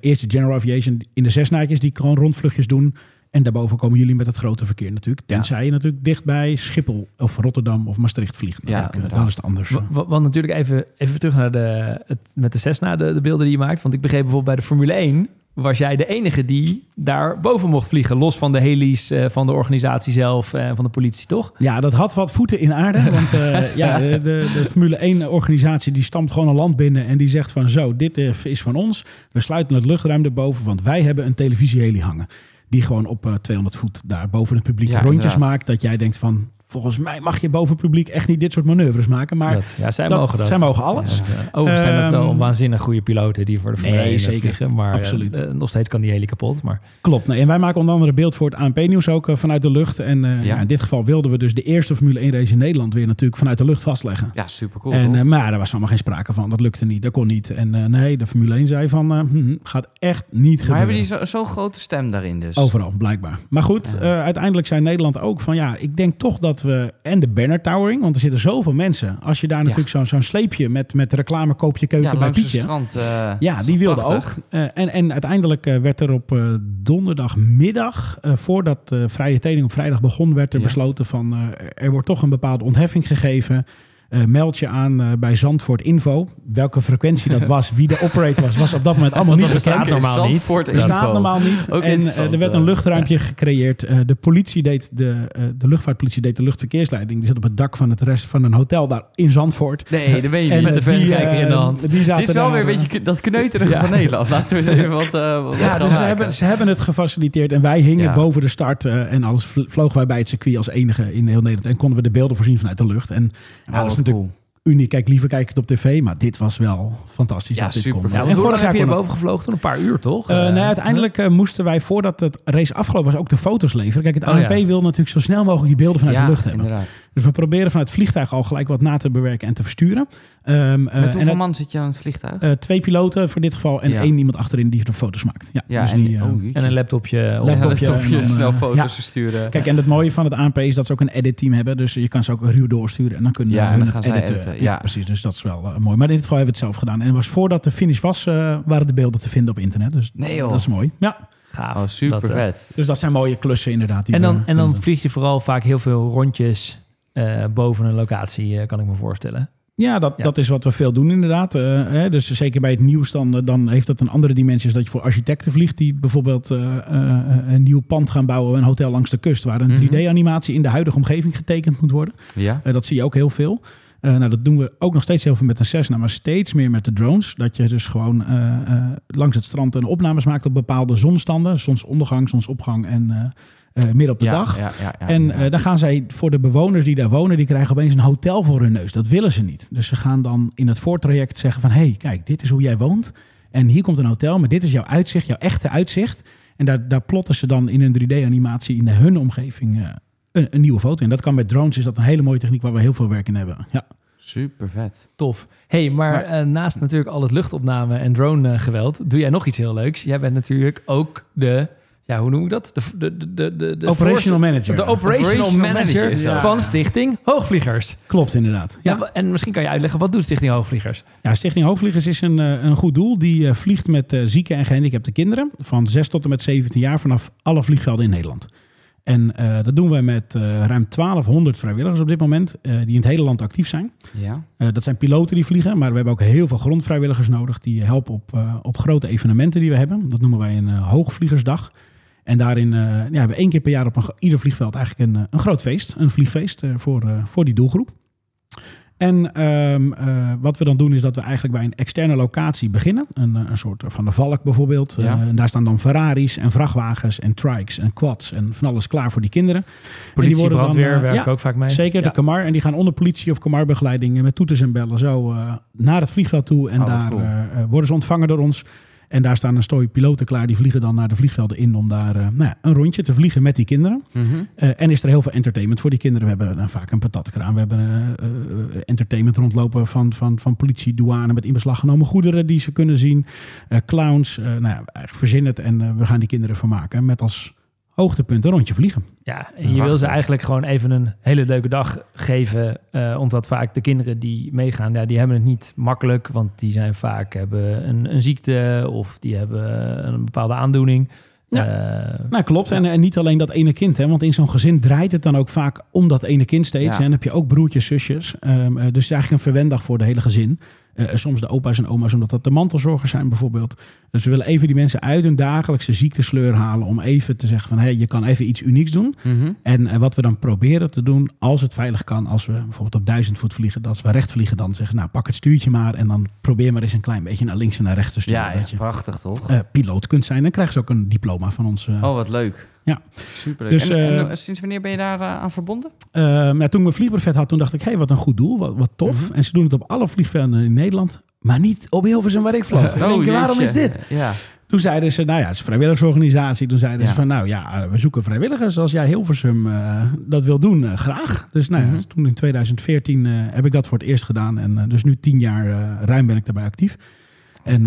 eerst de General Aviation in de zesnaadjes... die gewoon rondvluchtjes doen... En daarboven komen jullie met het grote verkeer natuurlijk. Ja. Tenzij je natuurlijk dichtbij Schiphol of Rotterdam of Maastricht vliegt. Ja. Eh, dan is het anders. Wa- wa- Want natuurlijk even, even terug naar de, het, met de Cessna, de, de beelden die je maakt. Want ik begreep bijvoorbeeld bij de Formule 1 was jij de enige die daar boven mocht vliegen. Los van de heli's, eh, van de organisatie zelf en van de politie, toch? Ja, dat had wat voeten in aarde. Want eh, ja, de, de, de Formule 1-organisatie die stamt gewoon een land binnen... en die zegt van zo, dit eh, is van ons. We sluiten het luchtruim erboven, want wij hebben een televisieheli hangen. Die gewoon op eh, 200 voet daar boven het publiek Ja, rondjes inderdaad. maakt. Dat jij denkt van, volgens mij mag je boven publiek echt niet dit soort manoeuvres maken. Maar dat, ja, zij dat- mogen dat. zij mogen alles. Ja, ja. Overigens zijn dat wel Ehm, waanzinnig goede piloten die voor de Formule Nee, 1 zeker. vliegen. Maar eh, Absoluut. eh, nog steeds kan die heli kapot. Maar Klopt. Nee, en wij maken onder andere beeld voor het ANP-nieuws ook eh, vanuit de lucht. En eh, ja. in dit geval wilden we dus de eerste Formule 1 race in Nederland weer natuurlijk vanuit de lucht vastleggen. Ja, super cool. en, eh, maar daar was allemaal geen sprake van. Dat lukte niet. Dat kon niet. En eh, nee, de Formule 1 zei van, eh, hm, gaat echt niet maar gebeuren. hebben die zo- zo'n grote stem daarin dus? Overal, blijkbaar. Maar goed, eh, uiteindelijk zei Nederland ook van... ja, ik denk toch dat dat we... En de banner towering, want er zitten zoveel mensen. Als je daar natuurlijk zo'n zo'n sleepje met, met reclame koop je keuken Ja, bij Pietje. strand. eh, Ja, die wilde prachtig. ook. Eh, en, en uiteindelijk eh, werd er op donderdagmiddag, voordat eh vrije training op vrijdag begon, werd er besloten van er wordt toch een bepaalde ontheffing gegeven. Eh, meld je aan eh, bij Zandvoort Info. Welke frequentie dat was, wie de operator was, was op dat moment allemaal niet bekend. normaal niet. Zandvoort Bestaat normaal niet. Ook en eh, er werd een luchtruimpje gecreëerd. Eh, de politie deed de, eh, de luchtvaartpolitie deed de luchtverkeersleiding. Die zat op het dak van het rest van een hotel daar in Zandvoort. Nee, dat weet je En niet. met de die, verrekijker in de hand. Die zaten Dit is wel daar, weer een beetje dat kneuterige Ja. van Nederland. Laten we eens even wat, eh, wat Ja, dus ze hebben, ze hebben het gefaciliteerd en wij hingen Ja. boven de start eh, en alles vl- vlogen wij bij het circuit als enige in heel Nederland en konden we de beelden voorzien vanuit de lucht. En ja, Oh, dat uniek. Kijk, liever kijk ik het op tv, maar dit was wel fantastisch. Ja, dat dit super kon. vet. Ja, en vorig heb jaar je kon erboven gevlogen? Toen een paar uur, toch? Eh, Eh, nee, uiteindelijk eh, moesten wij voordat het race afgelopen was ook de foto's leveren. Kijk, het Oh, ANP ja. wil natuurlijk zo snel mogelijk die beelden vanuit ja, de lucht hebben. inderdaad. Dus we proberen vanuit het vliegtuig al gelijk wat na te bewerken en te versturen. Ehm, eh, Met en hoeveel man zit je aan het vliegtuig? eh, twee piloten voor dit geval en Ja. één iemand achterin die de foto's maakt. Ja, ja, dus en, die, eh, oh. En een laptopje. op- Laptopje Ja, en dan, snel eh, foto's ja. versturen. Kijk, en het mooie van het ANP is dat ze ook een edit-team hebben. Dus je kan ze ook ruw doorsturen en dan kunnen hun editen. Editen, Ja, ja. precies. Dus dat is wel eh, mooi. Maar in dit geval hebben we het zelf gedaan. En het was voordat de finish was, eh, waren de beelden te vinden op internet. Dus Nee, joh. dat is mooi. Ja, Gaaf. Oh, super Dat, eh, vet. dus dat zijn mooie klussen inderdaad. die En dan, en dan doen. vlieg je vooral vaak heel veel rondjes eh, boven een locatie, eh, kan ik me voorstellen. Ja, dat, Ja. dat is wat we veel doen inderdaad. Eh, hè, dus zeker bij het nieuws dan, eh, dan heeft dat een andere dimensie. Is dat je voor architecten vliegt die bijvoorbeeld eh, eh, een nieuw pand gaan bouwen. Een hotel langs de kust waar een Mhm. 3D-animatie in de huidige omgeving getekend moet worden. Ja? Eh, dat zie je ook heel veel. Eh, nou, dat doen we ook nog steeds heel veel met de Cessna, maar steeds meer met de drones. Dat je dus gewoon eh, eh, langs het strand een opnames maakt op bepaalde zonstanden. Zonsondergang, zonsopgang en eh, midden op de ja, dag. Ja, ja, ja, en dan gaan zij voor de bewoners die daar wonen, die krijgen opeens een hotel voor hun neus. Dat willen ze niet. Dus ze gaan dan in het voortraject zeggen van... hé, hey, kijk, dit is hoe jij woont. En hier komt een hotel, maar dit is jouw uitzicht, jouw echte uitzicht. En daar, daar plotten ze dan in een 3D-animatie in hun omgeving eh, een, een nieuwe foto. En dat kan met drones, is dat een hele mooie techniek waar we heel veel werk in hebben. Ja. Super vet. Tof. hey, maar, Maar- eh, naast natuurlijk al het luchtopname en drone eh, geweld, doe jij nog iets heel leuks. Jij bent natuurlijk ook de, ja, hoe noem ik dat? De, de, de, de, de, Operational force- manager. De operational, Operational manager, van Stichting Hoogvliegers. Klopt, inderdaad. Ja. Ja. En misschien kan je uitleggen, wat doet Stichting Hoogvliegers? Ja, Stichting Hoogvliegers is een, eh, een goed doel. Die vliegt met eh, zieke en gehandicapte kinderen van 6 tot en met 17 jaar vanaf alle vliegvelden in Nederland. En eh, dat doen we met eh, ruim 1200 vrijwilligers op dit moment, eh, die in het hele land actief zijn. Ja? Dat zijn piloten die vliegen, maar we hebben ook heel veel grondvrijwilligers nodig. Die helpen op, op grote evenementen die we hebben. Dat noemen wij een hoogvliegersdag. En daarin ja, hebben we één keer per jaar op een, ieder vliegveld eigenlijk een, een groot feest. Een vliegfeest voor, voor die doelgroep. En ehm, eh, wat we dan doen is dat we eigenlijk bij een externe locatie beginnen. Een, eh, een soort van de Valk bijvoorbeeld. Ja. Eh, en daar staan dan Ferraris en vrachtwagens en trikes en quads en van alles klaar voor die kinderen. Politie, worden dan, brandweer eh, werken ja, ook vaak mee. Zeker, Ja. de Kamar. En die gaan onder politie of Kamarbegeleiding met toeters en bellen zo naar het vliegveld toe. En Oh, daar cool. worden ze ontvangen door ons. En daar staan een stooi piloten klaar. Die vliegen dan naar de vliegvelden in om daar eh, nou ja, een rondje te vliegen met die kinderen. Mhm. Eh, en is er heel veel entertainment voor die kinderen. We hebben eh, vaak een patatkraan. We hebben entertainment rondlopen van, van, van politie, douane met in beslag genomen goederen die ze kunnen zien. Clowns. nou ja, eigenlijk verzin het en we gaan die kinderen vermaken met als hoogtepunt een rondje vliegen. Ja, en je wil ze eigenlijk gewoon even een hele leuke dag geven. eh, omdat vaak de kinderen die meegaan, ja, die hebben het niet makkelijk. Want die zijn vaak hebben een, een ziekte of die hebben een bepaalde aandoening. Ja. Eh, Nou, klopt. En, en niet alleen dat ene kind. Hè, want in zo'n gezin draait het dan ook vaak om dat ene kind steeds. Ja. En dan heb je ook broertjes, zusjes. Ehm, eh, dus het is eigenlijk een verwendag voor de hele gezin. Eh, soms de opa's en oma's, omdat dat de mantelzorgers zijn bijvoorbeeld. Dus we willen even die mensen uit hun dagelijkse ziektesleur halen... om even te zeggen van, hé, je kan even iets unieks doen. Mhm. En eh, wat we dan proberen te doen, als het veilig kan... als we bijvoorbeeld op duizend voet vliegen, dat als we recht vliegen... dan zeggen, nou, pak het stuurtje maar... en dan probeer maar eens een klein beetje naar links en naar rechts te sturen. Ja, ja, dat je prachtig toch? eh, piloot kunt zijn. Dan krijgen ze ook een diploma van ons. oh, wat leuk. Ja. Superleuk. Dus, en, en, eh, sinds wanneer ben je daar eh, aan verbonden? Ehm, ja, toen ik mijn vliegbrevet had, toen dacht ik, hé, wat een goed doel, wat, wat tof. Mhm. En ze doen het op alle vliegvelden in Nederland, maar niet op Hilversum waar ik vloog. Oh, denk, waarom is dit? Ja. Toen zeiden ze, nou ja, het is een vrijwilligersorganisatie. Toen zeiden Ja. ze van, nou ja, eh, we zoeken vrijwilligers. Als jij Hilversum dat wil doen, graag. Dus nou ja, Mhm. toen in 2014 eh, heb ik dat voor het eerst gedaan. En dus nu tien jaar ruim ben ik daarbij actief. En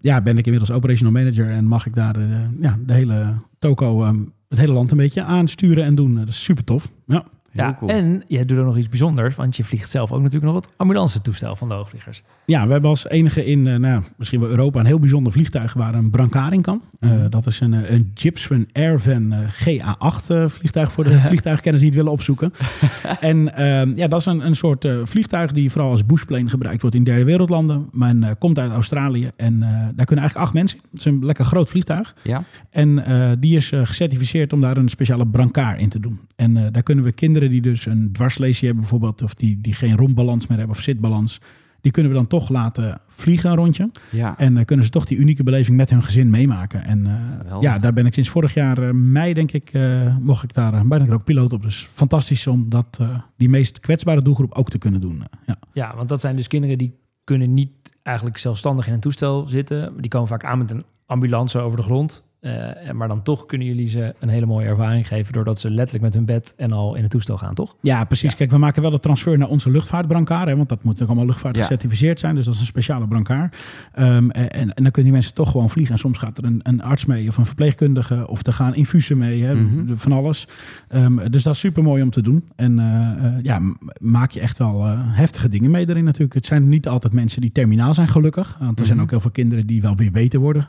ja, ben ik inmiddels operational manager en mag ik daar ja, de hele toko, eh, het hele land een beetje aansturen en doen. Eh, Dat is super tof. Ja. Heel Ja, cool. en je doet ook nog iets bijzonders, want je vliegt zelf ook natuurlijk nog het ambulancetoestel van de hoogvliegers. Ja, we hebben als enige in eh, nou, misschien wel Europa een heel bijzonder vliegtuig waar een brancard in kan. Eh, Mhm. dat is een, eh, een Gibson Airvan eh, GA8 eh, vliegtuig voor de vliegtuigkenners die het willen opzoeken. en ehm, ja, dat is een, een soort vliegtuig die vooral als bushplane gebruikt wordt in derde wereldlanden. Men komt uit Australië en daar kunnen eigenlijk acht mensen. Het is een lekker groot vliegtuig. Ja? En die is gecertificeerd om daar een speciale brancard in te doen. En daar kunnen we kinderen die dus een dwarslesie hebben bijvoorbeeld... of die, die geen rondbalans meer hebben of zitbalans... die kunnen we dan toch laten vliegen een rondje. Ja. En uh, kunnen ze toch die unieke beleving met hun gezin meemaken. En uh, ja, daar ben ik sinds vorig jaar uh, mei, denk ik, mocht ik daar, ben ik er ook piloot op. Dus fantastisch om dat, die meest kwetsbare doelgroep ook te kunnen doen. ja. ja, want dat zijn dus kinderen die kunnen niet eigenlijk zelfstandig in een toestel zitten. Die komen vaak aan met een ambulance over de grond. Uh, maar dan toch kunnen jullie ze een hele mooie ervaring geven... doordat ze letterlijk met hun bed en al in het toestel gaan, toch? Ja, precies. Ja. Kijk, we maken wel de transfer naar onze luchtvaartbrancard. Hè, want dat moet ook allemaal luchtvaart ja. gecertificeerd zijn. Dus dat is een speciale brancard. Um, en, en, dan kunnen die mensen toch gewoon vliegen. En soms gaat er een, een arts mee of een verpleegkundige... of er gaan infusen mee, hè, mm -hmm. van alles. Um, dus dat is super mooi om te doen. En uh, uh, ja, maak je echt wel uh, heftige dingen mee erin natuurlijk. Het zijn niet altijd mensen die terminaal zijn, gelukkig. Want er mm -hmm. zijn ook heel veel kinderen die wel weer beter worden...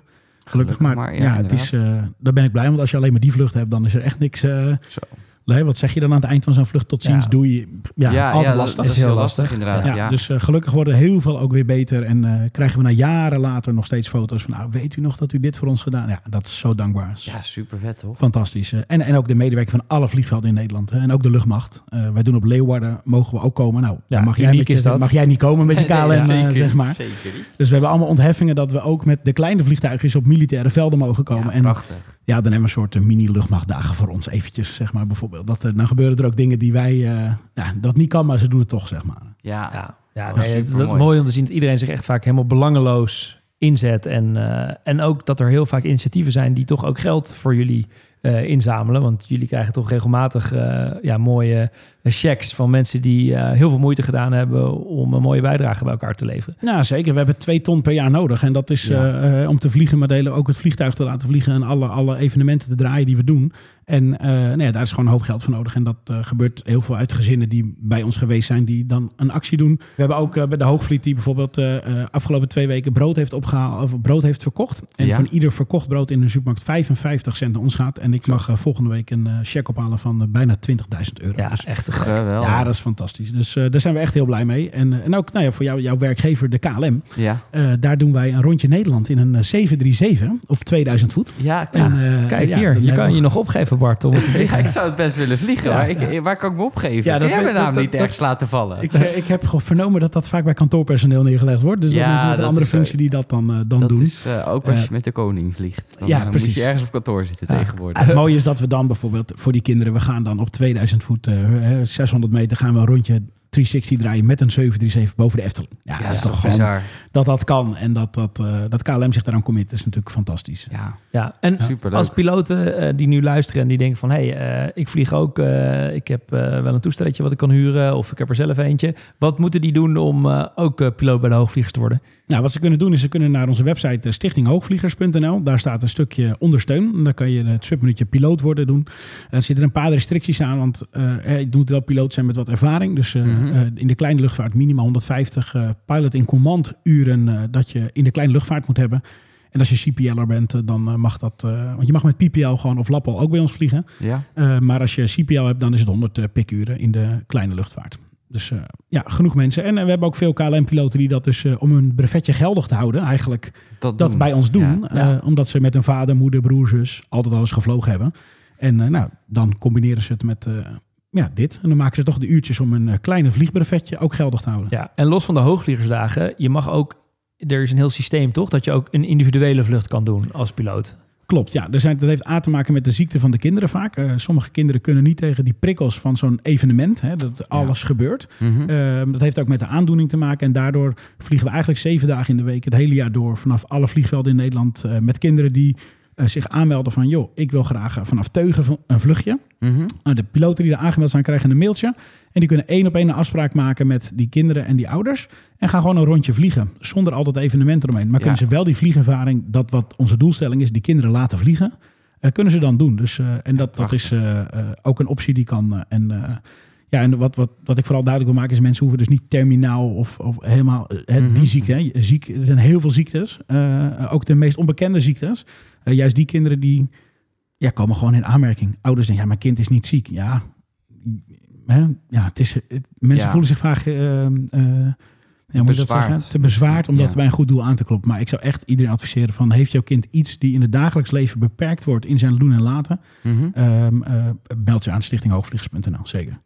Gelukkig, maar, maar, ja, ja het is, uh, daar ben ik blij, want als je alleen maar die vlucht hebt, dan is er echt niks. Uh, Zo. Nee, wat zeg je dan aan het eind van zo'n vlucht tot ziens? Ja. Doe je ja, ja altijd ja, lastig. Dat is heel lastig, inderdaad. Ja, ja. Dus uh, gelukkig worden heel veel ook weer beter. En uh, krijgen we na jaren later nog steeds foto's van... nou, weet u nog dat u dit voor ons gedaan? Ja, dat is zo dankbaar. Ja, super vet, toch? Fantastisch. Uh, en, en ook de medewerker van alle vliegvelden in Nederland. Hè, en ook de luchtmacht. wij doen op Leeuwarden, mogen we ook komen. Nou, ja, mag, jij met je, mag jij niet komen met je KLM, nee, zeker zeg maar. Zeker niet. Dus we hebben allemaal ontheffingen... dat we ook met de kleine vliegtuigjes op militaire velden mogen komen. Ja, en, prachtig. Ja, dan hebben we een soort mini-luchtmachtdagen voor ons eventjes, zeg maar, bijvoorbeeld. Dat, dan gebeuren er ook dingen die wij, uh, ja, dat niet kan, maar ze doen het toch, zeg maar. Ja, ja, ja nee, het is mooi. mooi om te zien dat iedereen zich echt vaak helemaal belangeloos inzet. En, uh, en ook dat er heel vaak initiatieven zijn die toch ook geld voor jullie uh, inzamelen. Want jullie krijgen toch regelmatig uh, ja, mooie checks van mensen die uh, heel veel moeite gedaan hebben om een mooie bijdrage bij elkaar te leveren. Ja, zeker. We hebben twee ton per jaar nodig. En dat is ja. om te vliegen, maar delen ook het vliegtuig te laten vliegen en alle, alle evenementen te draaien die we doen. En nee, ja, daar is gewoon een hoop geld voor nodig. En dat gebeurt heel veel uit gezinnen die bij ons geweest zijn, die dan een actie doen. We hebben ook bij de Hoogvliet die bijvoorbeeld afgelopen twee weken brood heeft opgehaald, of brood heeft verkocht. En ja. van ieder verkocht brood in een supermarkt 55 cent naar ons gaat. En ik mag uh, volgende week een uh, check ophalen van uh, bijna 20.000 euro. Ja, dus, echt geweldig. Ja, dat is fantastisch. Dus daar zijn we echt heel blij mee. En, en ook nou ja, voor jou, jouw werkgever, de KLM. Ja. daar doen wij een rondje Nederland in een 737 op 2000 voet. Ja, en, kijk hier. je kan je nog opgeven, Bart, om het te vliegen. ik zou het best willen vliegen, maar ik, waar kan ik me opgeven? Ja, dat hebben we namelijk niet ergens laten vallen. Ik, ik heb vernomen dat dat vaak bij kantoorpersoneel neergelegd wordt. Dus ja, dat is een andere functie die dat dan, dan dat doen. Dat is ook als je met de koning vliegt. Dan, ja, dan precies. moet je ergens op kantoor zitten tegenwoordig. Het mooie is dat we dan bijvoorbeeld voor die kinderen, we gaan dan op 2000 voet, uh, 600 meter, gaan we een rondje 360 draaien met een 737 boven de Efteling. Ja, ja dat is toch bizar. Gewoon, dat dat kan en dat, dat, uh, dat KLM zich daaraan commit, is natuurlijk fantastisch. Ja, ja. en Superleuk. als piloten uh, die nu luisteren en die denken van... hé, hey, uh, ik vlieg ook, ik heb wel een toestelletje wat ik kan huren... of ik heb er zelf eentje. Wat moeten die doen om ook piloot bij de hoogvliegers te worden? Nou, wat ze kunnen doen is ze kunnen naar onze website stichtinghoogvliegers.nl. Daar staat een stukje ondersteun. Daar kan je het subminuutje piloot worden doen. Er zitten een paar restricties aan, want je moet wel piloot zijn met wat ervaring. Dus mm -hmm. in de kleine luchtvaart minimaal 150 pilot in command uren uh, dat je in de kleine luchtvaart moet hebben. En als je CPL'er bent, uh, dan uh, mag dat... want je mag met PPL gewoon of Lappel ook bij ons vliegen. Ja. maar als je CPL hebt, dan is het 100 pikuren in de kleine luchtvaart. Dus ja, genoeg mensen. En we hebben ook veel KLM-piloten die dat dus om hun brevetje geldig te houden... eigenlijk dat, dat bij ons doen. Ja. Ja. omdat ze met hun vader, moeder, broer, zus altijd al eens gevlogen hebben. En nou, dan combineren ze het met ja, dit. En dan maken ze toch de uurtjes om een uh, kleine vliegbrevetje ook geldig te houden. Ja, en los van de hoogvliegersdagen, je mag ook, er is een heel systeem toch, dat je ook een individuele vlucht kan doen als piloot. Klopt, ja. Er zijn, dat heeft A te maken met de ziekte van de kinderen vaak. Uh, sommige kinderen kunnen niet tegen die prikkels van zo'n evenement, hè, dat alles ja. gebeurt. Mm -hmm. uh, dat heeft ook met de aandoening te maken. En daardoor vliegen we eigenlijk zeven dagen in de week, het hele jaar door, vanaf alle vliegvelden in Nederland, uh, met kinderen die zich aanmelden van... joh, ik wil graag vanaf Teugen een vluchtje. Mm -hmm. De piloten die er aangemeld zijn, krijgen een mailtje. En die kunnen één op één een afspraak maken met die kinderen en die ouders. En gaan gewoon een rondje vliegen, zonder altijd evenementen eromheen. Maar Ja. kunnen ze wel die vliegervaring, dat wat onze doelstelling is... die kinderen laten vliegen, eh, kunnen ze dan doen. Dus, eh, en dat, dat is eh, eh, ook een optie die kan. eh, en eh, Ja, en wat, wat, wat ik vooral duidelijk wil maken is... mensen hoeven dus niet terminaal of, of helemaal eh, hè, Mhm. die ziekte. Hè. Ziek, er zijn heel veel ziektes. eh, ook de meest onbekende ziektes. Eh, juist die kinderen die ja, komen gewoon in aanmerking. Ouders denken, ja, mijn kind is niet ziek. Ja, hè, ja het is, het- mensen Ja. voelen zich vaak... eh, eh, ja, moet je dat bezwaard. zeggen? Te bezwaard om Ja. dat bij een goed doel aan te kloppen. Maar ik zou echt iedereen adviseren van... heeft jouw kind iets die in het dagelijks leven beperkt wordt... in zijn doen en laten... Ehm, eh, meld je aan stichtinghoogvliegers.nl, zeker.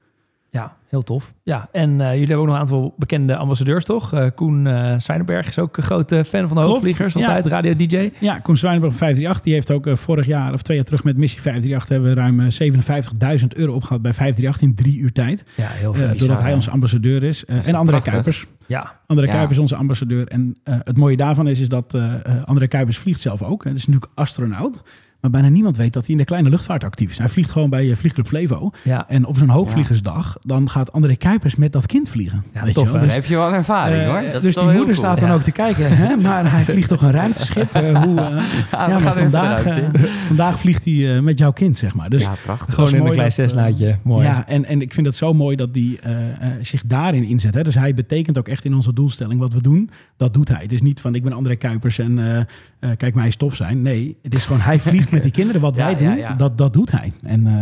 Ja, heel tof. Ja, en eh, jullie hebben ook nog een aantal bekende ambassadeurs, toch? Eh, Koen eh Zwijnenberg is ook een grote fan van de ja. Altijd radio-dj. Ja, Koen Zwijnenberg van 538, die heeft ook vorig jaar of twee jaar terug met Missie 538 hebben we ruim eh, 57.000 euro opgehaald bij 538 in drie uur tijd. Ja, heel veel. doordat hij onze ambassadeur is. En André prachtig. Kuipers. ja, André Ja. Kuipers is onze ambassadeur. En het mooie daarvan is, is dat André Kuipers vliegt zelf ook. Het is natuurlijk astronaut. Maar bijna niemand weet dat hij in de kleine luchtvaart actief is. Hij vliegt gewoon bij eh, Vliegclub Flevo. ja. En op zo'n hoogvliegersdag, dan gaat André Kuipers met dat kind vliegen. Ja, Weet tof, je wel? Dus- heb je wel ervaring Eh, hoor. Dat dus die moeder cool. staat dan Ja. ook te kijken. Hè? Maar hij vliegt toch een ruimteschip? eh, hoe, eh, Ja, maar vandaag, vandaag vliegt hij met jouw kind, zeg maar. Dus ja, prachtig. Gewoon in een klein dat. Mooi. ja, en, en ik vind het zo mooi dat hij zich daarin inzet. Hè? Dus hij betekent ook echt in onze doelstelling wat we doen. Dat doet hij. Het is niet van ik ben André Kuipers en kijk mij stof zijn. Nee, het is gewoon hij vliegt met die kinderen. Wat Ja, wij doen, ja. Dat, dat doet hij. En eh,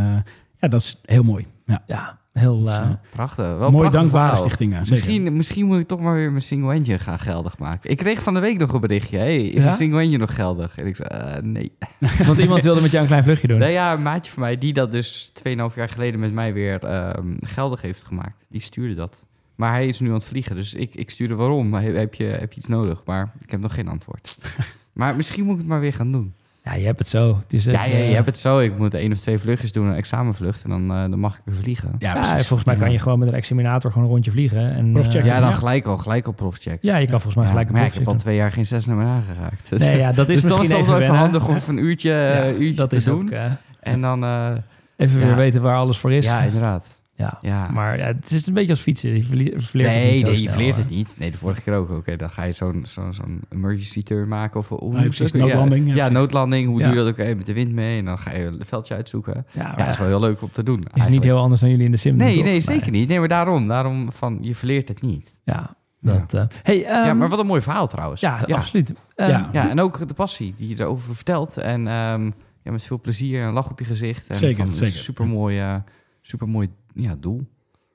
ja, dat is heel mooi. Ja. Ja, heel... Dus, eh, eh, Prachtig. Wel mooi prachtig dankbare verhaal. stichting. ja, zeker. Misschien, misschien moet ik toch maar weer mijn single engine gaan geldig maken. Ik kreeg van de week nog een berichtje. Hey, is Ja? een single engine nog geldig? En ik zei, nee. want iemand wilde met jou een klein vluchtje doen. Nee, ja, een maatje van mij die dat dus 2,5 jaar geleden met mij weer ehm, geldig heeft gemaakt. Die stuurde dat. Maar hij is nu aan het vliegen, dus ik, ik stuurde waarom. Maar heb je, heb je iets nodig? Maar ik heb nog geen antwoord. maar misschien moet ik het maar weer gaan doen. Ja, je hebt het zo. Het is Ja, ja, je eh, hebt het zo. Ik moet één of twee vluchtjes doen, een examenvlucht. En dan, eh, dan mag ik weer vliegen. Ja, Ja, precies. volgens mij kan je gewoon met een examinator gewoon een rondje vliegen. En, Profcheck. eh, Ja, dan Ja. gelijk al, gelijk al profcheck. ja, je kan volgens mij Ja, gelijk een maar ik heb al twee jaar geen zes naar me aangeraakt. doen. Nee, ja, dat is dus dan is misschien het wel even even handig om een uurtje, Ja, uurtje dat te is doen. ook En dan, eh, even Ja. weer weten waar alles voor is. ja, inderdaad. Ja. Ja. Maar ja, het is een beetje als fietsen. Je verleert het nee, niet zo nee, je verleert hè. het niet. Nee, de vorige keer ook. Oké, dan ga je zo'n zo'n zo'n emergency turn maken. Of hoe Ja, precies, noodlanding, ja, Ja, noodlanding. Hoe Ja. doe je dat ook eh, met de wind mee? En dan ga je een veldje uitzoeken. Ja, Ja, dat is wel heel leuk om te doen. is niet heel anders dan jullie in de sim doen, Nee, toch? nee, zeker niet. Nee, maar daarom. Daarom van, je verleert het niet. Ja, dat... eh, hey, ja, ehm, maar wat een mooi verhaal trouwens. Ja, ja. absoluut. Ehm, Ja. Ja, en ook de passie die je erover vertelt. En ehm, ja, met veel plezier en een lach op je gezicht. En Zeker, van zeker. Supermooi, supermooi ja, doel.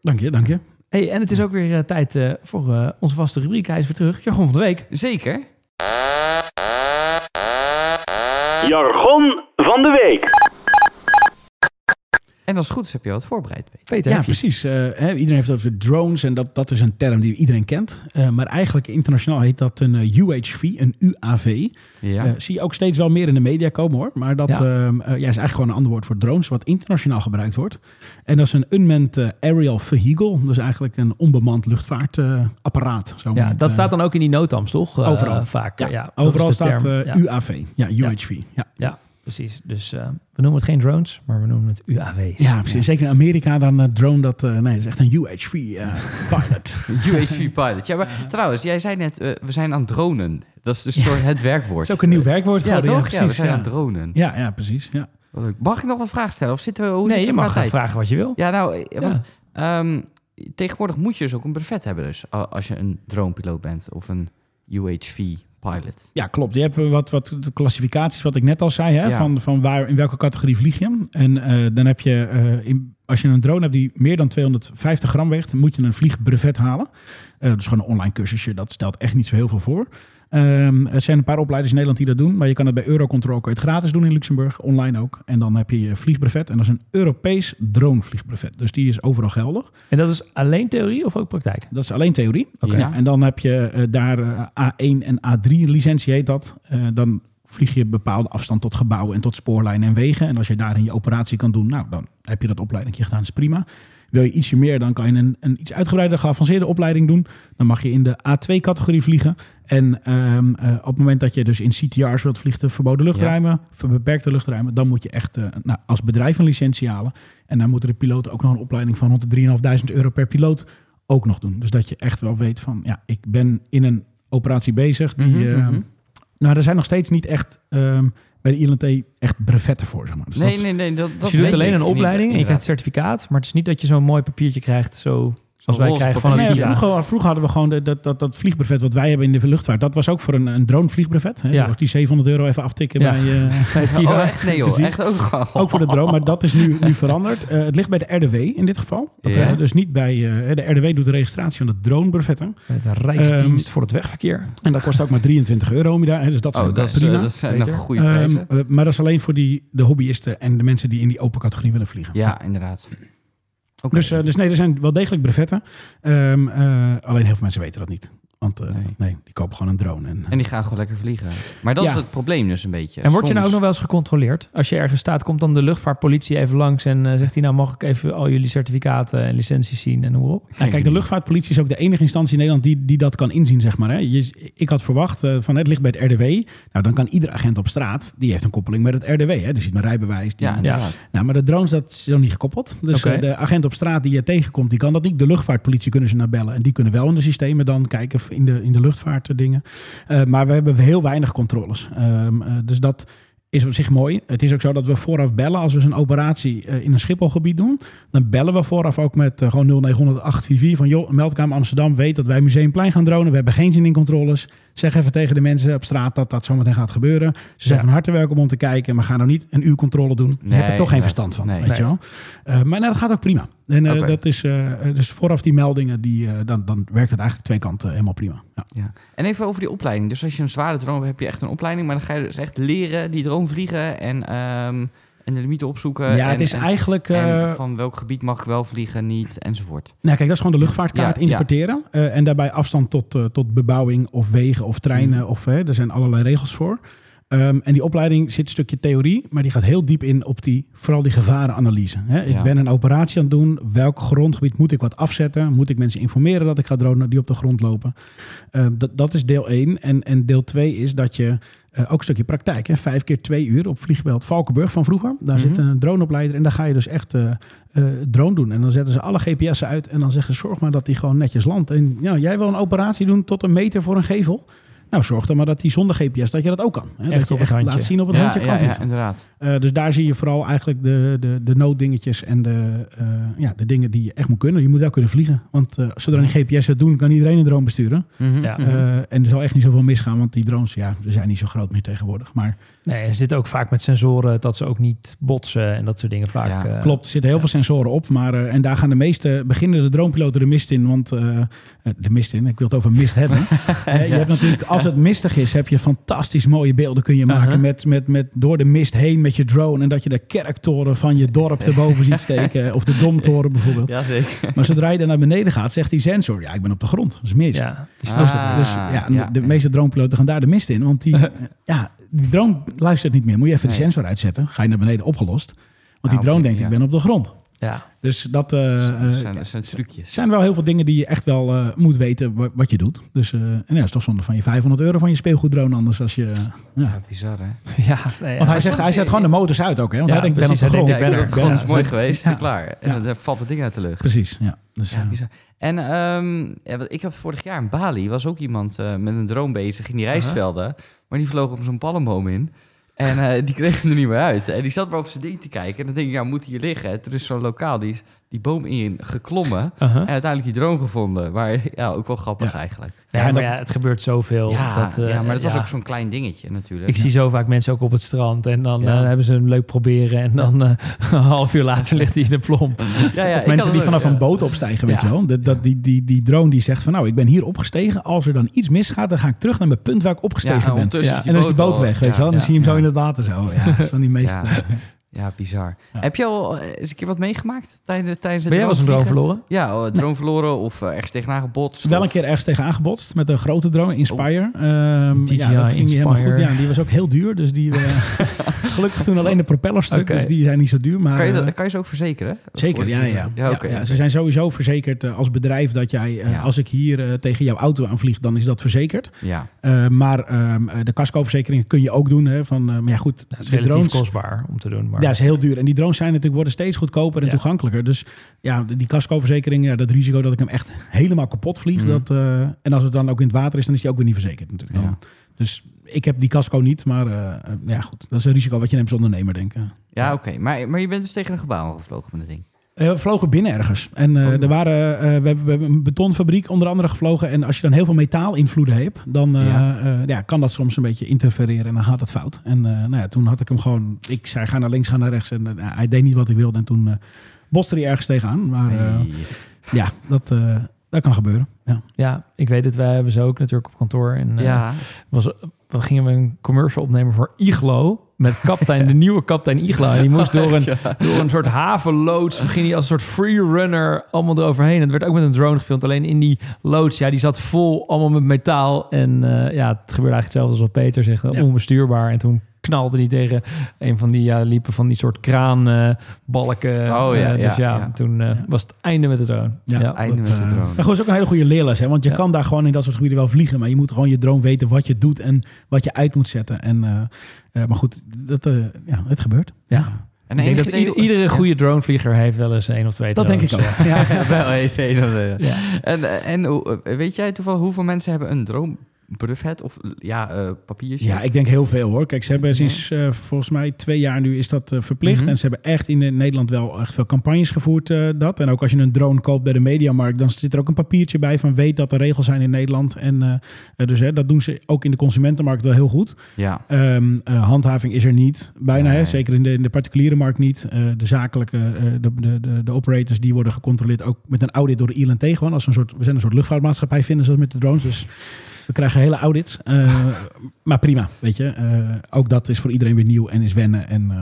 Dank je, dank je. Hey, en het is ook weer eh, tijd eh, voor eh, onze vaste rubriek. Hij is weer terug. Jargon van de week. Zeker. Jargon van de week. En als het goed is heb je wat voorbereid. Peter. Peter, Ja, precies. Eh, hè, iedereen heeft het over drones en dat, dat is een term die iedereen kent. Eh, maar eigenlijk internationaal heet dat een eh, UHV, een UAV. Ja. Zie je ook steeds wel meer in de media komen hoor. Maar dat Ja. ehm, eh, ja, is eigenlijk gewoon een ander woord voor drones, wat internationaal gebruikt wordt. En dat is een unmanned aerial vehicle. Dus eigenlijk een onbemand luchtvaartapparaat. zo Ja, het, dat staat dan ook in die notams, toch? Eh, Overal. vaak. Ja, Ja, overal staat eh. UAV. Ja, UHV. Ja. Precies. Dus eh, we noemen het geen drones, maar we noemen het UAV's. Ja, precies. Zeker in Amerika dan eh, drone, dat, eh, nee, dat is echt een UHV eh, pilot. UHV pilot. Ja, maar trouwens, jij zei net, we zijn aan dronen. Dat is dus soort het werkwoord. Dat is ook een nieuw werkwoord Ja, geworden. toch? Ja, we precies. zijn Ja, aan het dronen. ja, ja, precies. Ja. Mag ik nog wat vragen stellen? Of zitten we, hoe nee, je we mag gaan tijd? vragen wat je wil. Ja, nou, want ehm, tegenwoordig moet je dus ook een brevet hebben dus, als je een dronepiloot bent of een Ja, klopt. Je hebt eh, wat, wat de klassificaties, wat ik net al zei, hè, Ja. van, van waar, in welke categorie vlieg je. En eh, dan heb je, eh, in, als je een drone hebt die meer dan 250 gram weegt, moet je een vliegbrevet halen. Eh dus gewoon een online cursusje, dat stelt echt niet zo heel veel voor. Ehm, er zijn een paar opleiders in Nederland die dat doen, maar je kan het bij Eurocontrol je het gratis doen in Luxemburg, online ook. En dan heb je je vliegbrevet en dat is een Europees dronevliegbrevet. Dus die is overal geldig. En dat is alleen theorie of ook praktijk? Dat is alleen theorie. Ja, en dan heb je eh, daar eh, A1 en A3 licentie heet dat. Dan vlieg je bepaalde afstand tot gebouwen en tot spoorlijnen en wegen. En als je daarin je operatie kan doen, nou, dan heb je dat opleiding gedaan, dat is prima. Wil je ietsje meer, dan kan je een, een iets uitgebreide, geavanceerde opleiding doen. Dan mag je in de A2-categorie vliegen. En ehm, eh, op het moment dat je dus in CTR's wilt vliegen, de verboden luchtruimen, voor beperkte luchtruimen, dan moet je echt eh, nou, als bedrijf een licentie halen. En dan moeten de piloten ook nog een opleiding van rond de 3.500 euro per piloot ook nog doen. Dus dat je echt wel weet van, ja, ik ben in een operatie bezig. Die, Mhm, eh, mhm. Nou, er zijn nog steeds niet echt ehm, bij de ILNT echt brevetten voor, zeg maar. Dus dat Nee, is- nee, nee. Dat, dat Dus je doet weet alleen ik een niet, opleiding en je krijgt certificaat. Maar het is niet dat je zo'n mooi papiertje krijgt zo als wij krijgen van het. Nee, vroeger, vroeger hadden we gewoon de, dat, dat, dat vliegbrevet wat wij hebben in de luchtvaart. Dat was ook voor een, een dronevliegbrevet. Hè? Ja. Die 700 euro even aftikken Ja. bij... Oh, IDA. echt? Nee joh, echt ook gewoon. ook voor de drone, maar dat is nu, nu veranderd. Eh, het ligt bij de RDW in dit geval. Dus niet bij... eh, de RDW doet de registratie van de dronebrevetten. De Rijksdienst Ehm, voor het wegverkeer. En dat kost ook maar 23 euro om je daar. Hè? Dus dat is Oh, ook dat, is, prima. dat zijn nog goede Ehm, prijzen. eh, maar dat is alleen voor die, de hobbyisten en de mensen die in die open categorie willen vliegen. Ja, inderdaad. Dus, eh, dus nee, er zijn wel degelijk brevetten. Ehm, eh, alleen heel veel mensen weten dat niet. Want eh, Nee. nee. die kopen gewoon een drone. En, En die gaan gewoon lekker vliegen. Maar dat Ja. is het probleem dus een beetje. En word je nou ook nog wel eens gecontroleerd? Als je ergens staat, komt dan de luchtvaartpolitie even langs en eh, zegt hij nou mag ik even al jullie certificaten en licenties zien en hoe op? Nou, kijk, de luchtvaartpolitie is ook de enige instantie in Nederland die, die dat kan inzien, zeg maar. Hè. Je, ik had verwacht eh, van het ligt bij het RDW. Nou, dan kan ieder agent op straat, die heeft een koppeling met het RDW. Hè. Die ziet mijn rijbewijs. Die, Ja, inderdaad. Nou, maar de drones, dat is nog niet gekoppeld. Dus eh, de agent op straat die je tegenkomt, die kan dat niet. De luchtvaartpolitie kunnen ze naar bellen. En die kunnen wel in de systemen dan kijken in de, in de luchtvaart eh, dingen. Eh, maar we hebben heel weinig controles. Ehm, eh, dus dat is op zich mooi. Het is ook zo dat we vooraf bellen als we zo'n operatie in een Schipholgebied doen. Dan bellen we vooraf ook met gewoon 0900 844 van joh, meldkamer Amsterdam weet dat wij Museumplein gaan dronen. We hebben geen zin in controles. Zeg even tegen de mensen op straat dat dat zometeen gaat gebeuren. Ze zijn Ja. van harte welkom om te kijken. Maar ga nou niet een uur controle doen. Nee, hebt er toch geen verstand van. Nee. Weet Nee. je wel? Eh, maar nou, dat gaat ook prima. En eh, dat is eh, dus vooraf die meldingen, die, dan, dan werkt het eigenlijk twee kanten helemaal prima. Ja. Ja. En even over die opleiding. Dus als je een zware drone hebt, heb je echt een opleiding. Maar dan ga je dus echt leren die drone vliegen en, ehm, en de limieten opzoeken. ja, en, het is en- eigenlijk. en eh, van welk gebied mag ik wel vliegen, niet, enzovoort. Nou, kijk, dat is gewoon de luchtvaartkaart Ja, interpreteren. eh, en daarbij afstand tot, eh, tot bebouwing of wegen of treinen. Mhm. Of, hè, er zijn allerlei regels voor. Ehm, en die opleiding zit een stukje theorie, maar die gaat heel diep in op die, vooral die gevarenanalyse. Hè. Ik Ja. ben een operatie aan het doen. Welk grondgebied moet ik wat afzetten? Moet ik mensen informeren dat ik ga dronen die op de grond lopen? Ehm, dat, dat is deel 1. En, en deel 2 is dat je eh, ook een stukje praktijk. Hè. Vijf keer twee uur op vliegveld Valkenburg van vroeger. Daar Mhm. zit een droneopleider en daar ga je dus echt eh, drone doen. En dan zetten ze alle GPS'en uit en dan zeggen ze zorg maar dat die gewoon netjes landt. En ja, jij wil een operatie doen tot een meter voor een gevel. Nou, zorg dan maar dat die zonder GPS, dat je dat ook kan. Hè? Echt dat je op het echt handje. laat zien op het ja, handje kan ja, ja, inderdaad. Eh, dus daar zie je vooral eigenlijk de, de, de nooddingetjes en de, eh, ja, de dingen die je echt moet kunnen. Je moet wel kunnen vliegen. Want eh zodra een GPS het doen, kan iedereen een drone besturen. Mhm, Ja. en er zal echt niet zoveel misgaan, want die drones, ja, ze zijn niet zo groot meer tegenwoordig. Maar Nee, er zitten ook vaak met sensoren dat ze ook niet botsen en dat soort dingen vaak. Ja, eh, Klopt, er zitten heel veel sensoren op. Maar, eh, en daar gaan de meeste beginnende dronepiloten de mist in. Want eh, eh, de mist in, ik wil het over mist hebben. Je hebt natuurlijk, als het mistig is, heb je fantastisch mooie beelden kun je maken. Uh-huh. met, met, met door de mist heen met je drone. En dat je de kerktoren van je dorp erboven ziet steken. Of de domtoren bijvoorbeeld. Ja, zeker. Maar zodra je er naar beneden gaat, zegt die sensor, ja, ik ben op de grond. Dat is mist. Ja, Ah. het. Dus ja, en ja, de ja. meeste dronepiloten gaan daar de mist in. Want die, ja, die drone luistert niet meer. Moet je even de sensor uitzetten. Ga je naar beneden opgelost. Want die Ah, drone denkt, ik ben op de grond. Ja. Dus dat eh, Dat eh, zijn, dat zijn trucjes. zijn wel heel veel dingen die je echt wel eh, moet weten wa- wat je doet. Dus eh, en ja, het is toch zonde van je 500 euro van je speelgoeddrone anders als je... eh, ja. Bizar hè? Ja, nee, Want hij zegt, hij zet gewoon de motors uit ook, hè? Want Ja, hij denkt, ik ben op precies, de grond. denkt, Ja, ik ben er. het is mooi geweest klaar. En Ja. dan valt het ding uit de lucht. Precies, ja. Dus, Ja, eh, bizar. En ehm, ik had vorig jaar in Bali, was ook iemand eh, met een drone bezig in die rijstvelden. Maar die vloog op zo'n palmboom in. En eh, die kreeg hem er niet meer uit. En die zat maar op zijn ding te kijken. En dan denk ik, ja, moet hier liggen? Er is zo'n lokaal, die is die boom in geklommen. Uh-huh. En uiteindelijk die drone gevonden. Maar ja, ook wel grappig Ja. eigenlijk. Ja, maar dat- ja, het gebeurt zoveel. Ja, dat, eh, ja maar het was ook zo'n klein dingetje natuurlijk. Ik zie zo vaak mensen ook op het strand en dan Ja. eh, hebben ze hem leuk proberen en dan eh, een half uur later ligt hij in de plomp. ja, ja, of mensen die vanaf een boot opstijgen, weet Ja. je wel. Dat, dat, die, die, die drone die zegt van, nou, ik ben hier opgestegen. Als er dan iets misgaat, dan ga ik terug naar mijn punt waar ik opgestegen ben. En dan is die boot weg, weet je wel. Dan Ja, zie je hem zo in het water zo. Ja, dat is van die meest... Ja. bizar. Ja. Heb je al eh, eens een keer wat meegemaakt tijdens, tijdens het Ben jij wel eens een drone verloren? Ja, oh, drone verloren of eh, ergens tegenaan gebotst. Wel een keer ergens tegen aangebotst met een grote drone, Inspire. Ehm, DJI ja, dat ging niet helemaal Inspire. goed. Ja, die was ook heel duur. Dus die, eh, gelukkig toen alleen de propellerstuk, Oké. dus die zijn niet zo duur. Maar, Kan je, dat, kan je ze ook verzekeren? Zeker, ja, ja. Ja. Ze zijn sowieso verzekerd als bedrijf dat jij, Ja. als ik hier tegen jouw auto aanvlieg, dan is dat verzekerd. Ja, Eh, maar ehm, eh, de cascoverzekeringen kun je ook doen. Hè, van, eh, maar ja, goed, Dat is relatief drones, kostbaar om te doen. Maar ja, is heel duur. En die drones zijn natuurlijk, worden steeds goedkoper en Ja. toegankelijker. Dus ja, die cascoverzekering, ja, dat risico dat ik hem echt helemaal kapot vlieg. Mhm. Dat, eh, en als het dan ook in het water is, dan is die ook weer niet verzekerd natuurlijk. Ja. Dus ik heb die casco niet, maar eh, eh, ja, goed. Dat is een risico wat je neemt als ondernemer, denk ik. Ja, oké. Maar, maar je bent dus tegen een gebouw gevlogen met het ding. Eh, we vlogen binnen ergens. En eh, Oh. er waren, eh, we, hebben, we hebben een betonfabriek onder andere gevlogen. En als je dan heel veel metaalinvloeden hebt, dan eh, Ja. ja. ja, kan dat soms een beetje interfereren en dan gaat het fout. En eh, nou ja, toen had ik hem gewoon, ik zei ga naar links, ga naar rechts. En eh, hij deed niet wat ik wilde. En toen eh botste hij ergens tegenaan. Maar eh, Hey. ja, dat, eh, dat kan gebeuren. Ja. Ja, ik weet het. Wij hebben ze ook natuurlijk op kantoor. En, eh, ja, was, we gingen we een commercial opnemen voor Iglo. Met kapitein, de nieuwe kapitein Iglo. En die moest door een, door een soort havenloods. Ging hij als een soort freerunner allemaal eroverheen. En het werd ook met een drone gefilmd. Alleen in die loods, ja, die zat vol allemaal met metaal. En eh, ja, het gebeurde eigenlijk hetzelfde als wat Peter zegt. Ja. Onbestuurbaar. En toen knalde hij tegen een van die, ja, liepen van die soort kraanbalken. Oh, ja, Eh, dus ja, ja, ja. toen eh, was het einde met de drone. Ja, einde dat, met de eh, drone. Maar goed, is ook een hele goede leerles. Hè? Want je Ja. kan daar gewoon in dat soort gebieden wel vliegen. Maar je moet gewoon je drone weten wat je doet en wat je uit moet zetten. En, eh, eh, maar goed, dat, eh, ja, het gebeurt. Ja. En Ik denk dat ieder- iedere goede dronevlieger heeft wel eens één of twee Dat denk ik ook. eh. Ja. Wel eens een of. En, eh, en hoe- eh, weet jij toevallig hoeveel mensen hebben een droombrevet of ja, eh papiertje? Ja, ik denk heel veel hoor. Kijk, ze hebben sinds eh, volgens mij twee jaar nu is dat eh, verplicht. Mhm. En ze hebben echt in Nederland wel echt veel campagnes gevoerd dat. En ook als je een drone koopt bij de Mediamarkt, dan zit er ook een papiertje bij van weet dat er regels zijn in Nederland. En dus hè, dat doen ze ook in de consumentenmarkt wel heel goed. Ja. Ehm, eh, handhaving is er niet, bijna. Hè? Zeker in de, in de particuliere markt niet. De zakelijke, de, de, de, de operators, die worden gecontroleerd ook met een audit door de ILNT gewoon. Als een soort, we zijn een soort luchtvaartmaatschappij, vinden ze dat met de drones. Dus we krijgen hele audits. Eh, maar prima, weet je. Eh, ook dat is voor iedereen weer nieuw en is wennen. En eh,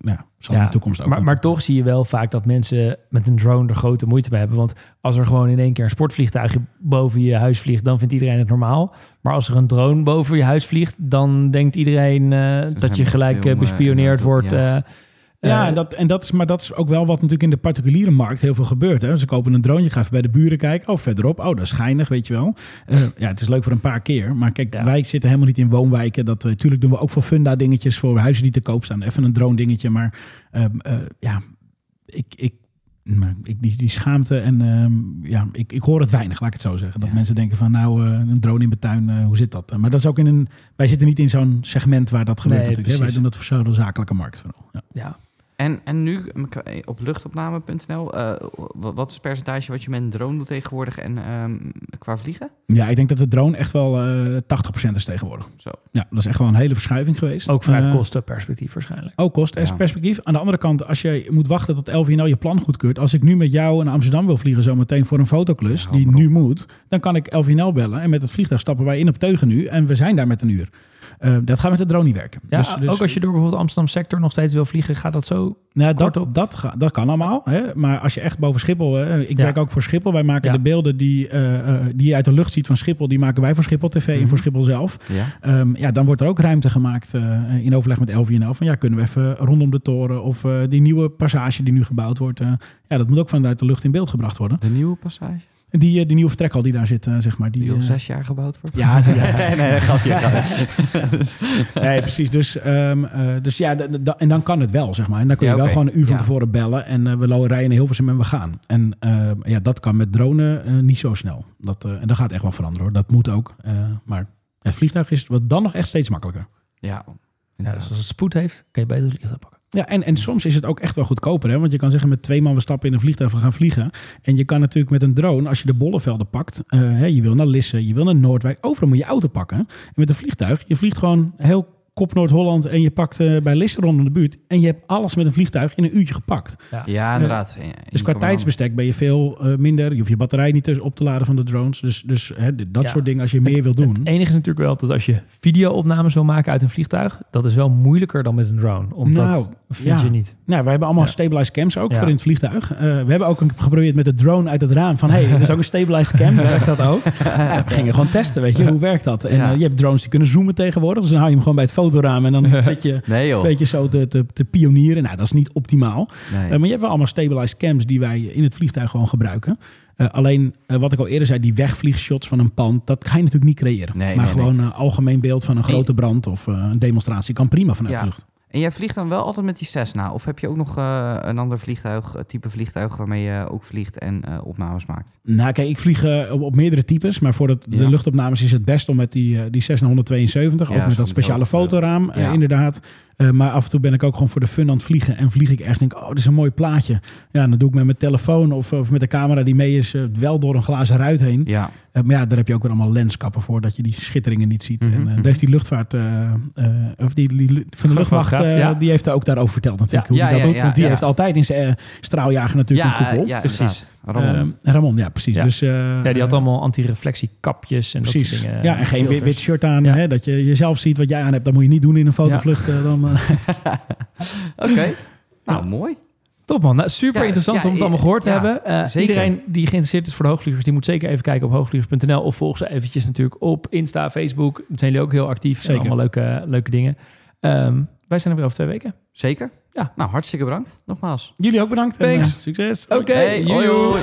nou ja, zal in de toekomst ook maar, maar toch zie je wel vaak dat mensen met een drone er grote moeite mee hebben. Want als er gewoon in één keer een sportvliegtuigje boven je huis vliegt, dan vindt iedereen het normaal. Maar als er een drone boven je huis vliegt, dan denkt iedereen eh, dat je gelijk filmen bespioneerd wordt. ja. Eh, Ja, eh, en dat, en dat is, maar dat is ook wel wat natuurlijk in de particuliere markt heel veel gebeurt. Hè? Ze kopen een drone, je gaat even bij de buren kijken. Oh, verderop. Oh, dat is geinig, weet je wel. Eh, ja, het is leuk voor een paar keer. Maar kijk, Ja. wij zitten helemaal niet in woonwijken. Dat, uh, tuurlijk doen we ook voor funda dingetjes voor huizen die te koop staan. Even een drone dingetje. Maar ehm, eh, ja, ik... ik maar ik, die, die schaamte en ehm, ja, ik, ik hoor het weinig, laat ik het zo zeggen. Dat Ja. mensen denken van nou, eh, een drone in mijn tuin, eh, hoe zit dat? maar dat is ook in een, wij zitten niet in zo'n segment waar dat gebeurt Nee, natuurlijk. Hè? Wij doen dat voor zo'n zakelijke markt vooral. Ja. ja. En, en nu op luchtopname.nl, eh, wat is het percentage wat je met een drone doet tegenwoordig en ehm, qua vliegen? Ja, ik denk dat de drone echt wel eh 80% is tegenwoordig. Zo. Ja, dat is echt wel een hele verschuiving geweest. Ook vanuit Eh, kostenperspectief waarschijnlijk. Ook kostenperspectief. Aan de andere kant, als je moet wachten tot LVNL je plan goedkeurt. Als ik nu met jou naar Amsterdam wil vliegen zometeen voor een fotoklus, Ja, die nu moet, dan kan ik LVNL bellen. En met het vliegtuig stappen wij in op Teugen nu. En we zijn daar met een uur. Eh, dat gaat met de drone niet werken. Ja, Dus- dus- ook als je door bijvoorbeeld Amsterdam sector nog steeds wil vliegen, gaat dat zo. Nou, Kort dat, op. dat, ga- dat kan allemaal. Hè? Maar als je echt boven Schiphol... Hè, ik Ja. werk ook voor Schiphol. Wij maken Ja. de beelden die, eh, eh, die je uit de lucht ziet van Schiphol... die maken wij voor Schiphol TV en Mhm. voor Schiphol zelf. Ja. Ehm, ja, dan wordt er ook ruimte gemaakt eh, in overleg met LVNL. Van ja, kunnen we even rondom de toren... of eh, die nieuwe passage die nu gebouwd wordt... eh, ja, dat moet ook vanuit de lucht in beeld gebracht worden. De nieuwe passage, Die, eh, die nieuwe vertrekhal die daar zit, eh, zeg maar. Die, die al eh, zes jaar gebouwd wordt? Ja, die- ja, nee, nee, grapje. grapje. Nee, precies. Dus, ehm, eh, dus ja, en dan kan het wel, zeg maar. En dan kun je Ja, wel gewoon een uur van Ja. tevoren bellen. En we rijden naar Hilversum en we gaan. En ehm, ja, dat kan met drone eh, niet zo snel. Dat, eh, en dat gaat echt wel veranderen hoor. Dat moet ook. eh, maar het vliegtuig is wat dan nog echt steeds makkelijker. Ja, Ja, dus als het spoed heeft, kun je beter het vliegtuig pakken. Ja, en, en soms is het ook echt wel goedkoper. Hè? Want je kan zeggen met twee man we stappen in een vliegtuig, we gaan vliegen. En je kan natuurlijk met een drone, als je de bollevelden pakt. hè, je wil naar Lisse, je wil naar Noordwijk. Overal moet je auto pakken. En met een vliegtuig, je vliegt gewoon heel kop Noord-Holland. En je pakt eh, bij Lisse rond in de buurt. En je hebt alles met een vliegtuig in een uurtje gepakt. ja, inderdaad. Ja, Dus qua tijdsbestek ben je veel eh, minder. Je hoeft je batterij niet op te laden van de drones. Dus, dus hè, dat Ja. soort dingen als je meer wil doen. Het enige is natuurlijk wel dat als je video-opnames wil maken uit een vliegtuig, dat is wel moeilijker dan met een drone. Omdat Nou, vind ja. je niet. Nou, we hebben allemaal Ja. stabilized cams ook Ja. voor in het vliegtuig. Eh, we hebben ook een, geprobeerd met de drone uit het raam van... hey, er is ook een stabilized cam, werkt dat ook? Ja, we gingen gewoon testen, weet je, hoe werkt dat? En Ja. eh, je hebt drones die kunnen zoomen tegenwoordig. Dus dan hou je hem gewoon bij het fotoraam en dan zit je Nee een beetje zo te, te, te pionieren. Nou, dat is niet optimaal. Nee. Eh, maar je hebt wel allemaal stabilized cams die wij in het vliegtuig gewoon gebruiken. Eh, alleen, eh, wat ik al eerder zei, die wegvliegshots van een pand, dat ga je natuurlijk niet creëren. Nee, maar nee, gewoon een algemeen beeld van een grote brand of een demonstratie kan prima vanuit Ja. de lucht. En jij vliegt dan wel altijd met die Cessna? Of heb je ook nog eh, een ander vliegtuig, eh, type vliegtuig waarmee je ook vliegt en eh, opnames maakt? Nou, kijk, ik vlieg op, op meerdere types. Maar voor Ja. de luchtopnames is het best om met die, die Cessna 172. Ja, ook met dat speciale fotoraam, Ja. inderdaad. Eh, maar af en toe ben ik ook gewoon voor de fun aan het vliegen. En vlieg ik echt denk, oh, dit is een mooi plaatje. Ja, dan doe ik met mijn telefoon of, of met de camera die mee is... eh, wel door een glazen ruit heen. Ja, Eh, maar ja, daar heb je ook weer allemaal lenskappen voor... dat je die schitteringen niet ziet. Mhm, En eh, mhm. daar heeft die luchtvaart... eh, eh, of die, die van de luchtmacht, eh, ja. die heeft daar ook daarover verteld natuurlijk. Ja. hoe die Ja, dat ja, doet. ja, Want die ja. heeft altijd in zijn straaljager natuurlijk ja, een koepel. ja Precies. Ramon. Eh, Ramon, ja, precies. Ja. Dus, eh, Ja, die had allemaal antireflectiekapjes en dat Precies. soort dingen. ja, en geen wit, shirt aan. Ja. Hè, dat je jezelf ziet wat jij aan hebt. Dat moet je niet doen in een fotovlucht. eh, Dan, Oké, nou mooi. Top man, nou, super Ja, interessant ja, om het allemaal gehoord te hebben. Eh, iedereen die geïnteresseerd is voor de hoogvliegers, die moet zeker even kijken op hoogvliegers.nl of volg ze eventjes natuurlijk op Insta, Facebook. Daar zijn jullie ook heel actief. Zijn Zeker. allemaal leuke, leuke dingen. Ehm, wij zijn er weer over twee weken. Zeker. Ja. Nou, hartstikke bedankt. Nogmaals. jullie ook bedankt. en, Thanks. eh, succes. Oké, Hey, hoi.